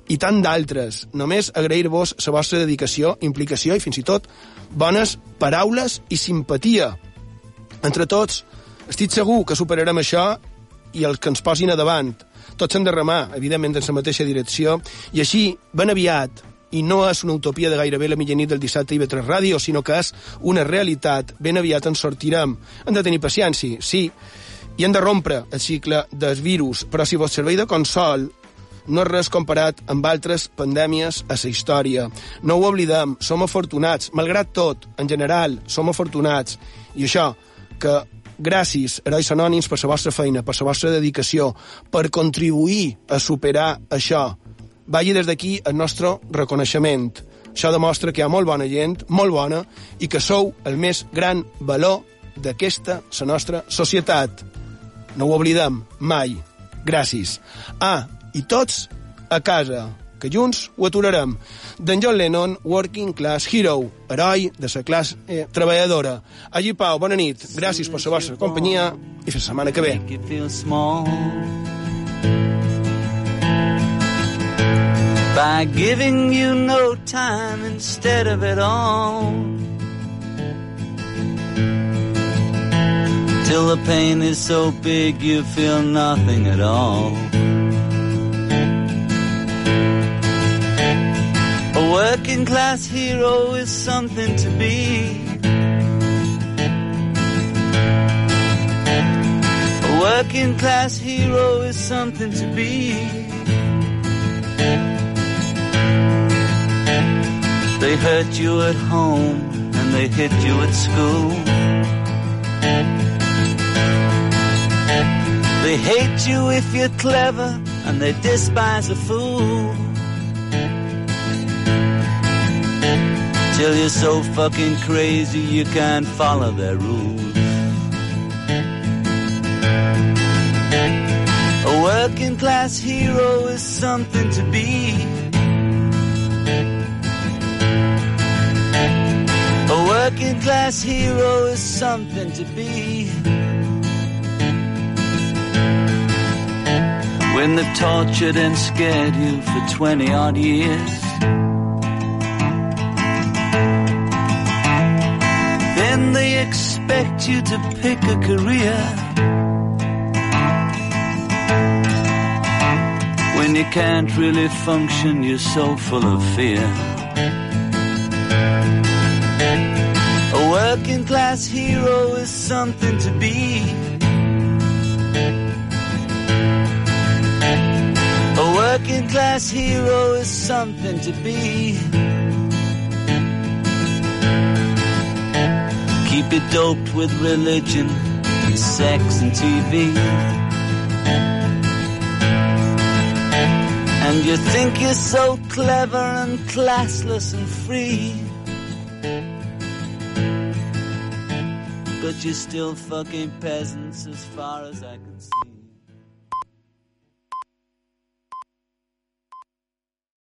i tant d'altres. Només agrair-vos la vostra dedicació, implicació i fins i tot bones paraules i simpatia. Entre tots, estic segur que superarem això i els que ens posin a davant. Tots han de remar, evidentment, en la mateixa direcció, i així, ben aviat, i no és una utopia de gairebé la mitjanit del dissabte i 3 Ràdio, sinó que és una realitat. Ben aviat en sortirem. Hem de tenir paciència, sí, i hem de rompre el cicle del virus, però si vos servei de consol, no és res comparat amb altres pandèmies a la història. No ho oblidem, som afortunats, malgrat tot, en general, som afortunats. I això, que gràcies, herois anònims, per la vostra feina, per la vostra dedicació, per contribuir a superar això. Vagi des d'aquí el nostre reconeixement. Això demostra que hi ha molt bona gent, molt bona, i que sou el més gran valor d'aquesta, la nostra societat. No ho oblidem mai. Gràcies. Ah, i tots a casa, que junts ho aturarem. D'en John Lennon, Working Class Hero, heroi de la classe eh, treballadora. Allí, Pau, bona nit. Gràcies per la vostra companyia i fins la setmana que ve. By giving you no time instead of it all Till the pain is so big you feel nothing at all A working class hero is something to be. A working class hero is something to be. They hurt you at home and they hit you at school. They hate you if you're clever and they despise a fool. Till you're so fucking crazy you can't follow their rules. A working class hero is something to be. A working class hero is something to be. When they've tortured and scared you for 20 odd years. Expect you to pick a career when you can't really function, you're so full of fear. A working class hero is something to be. A working class hero is something to be. Keep it doped with religion, and sex and TV. And you think you're so clever and classless and free. But you're still fucking peasants as far as I can see.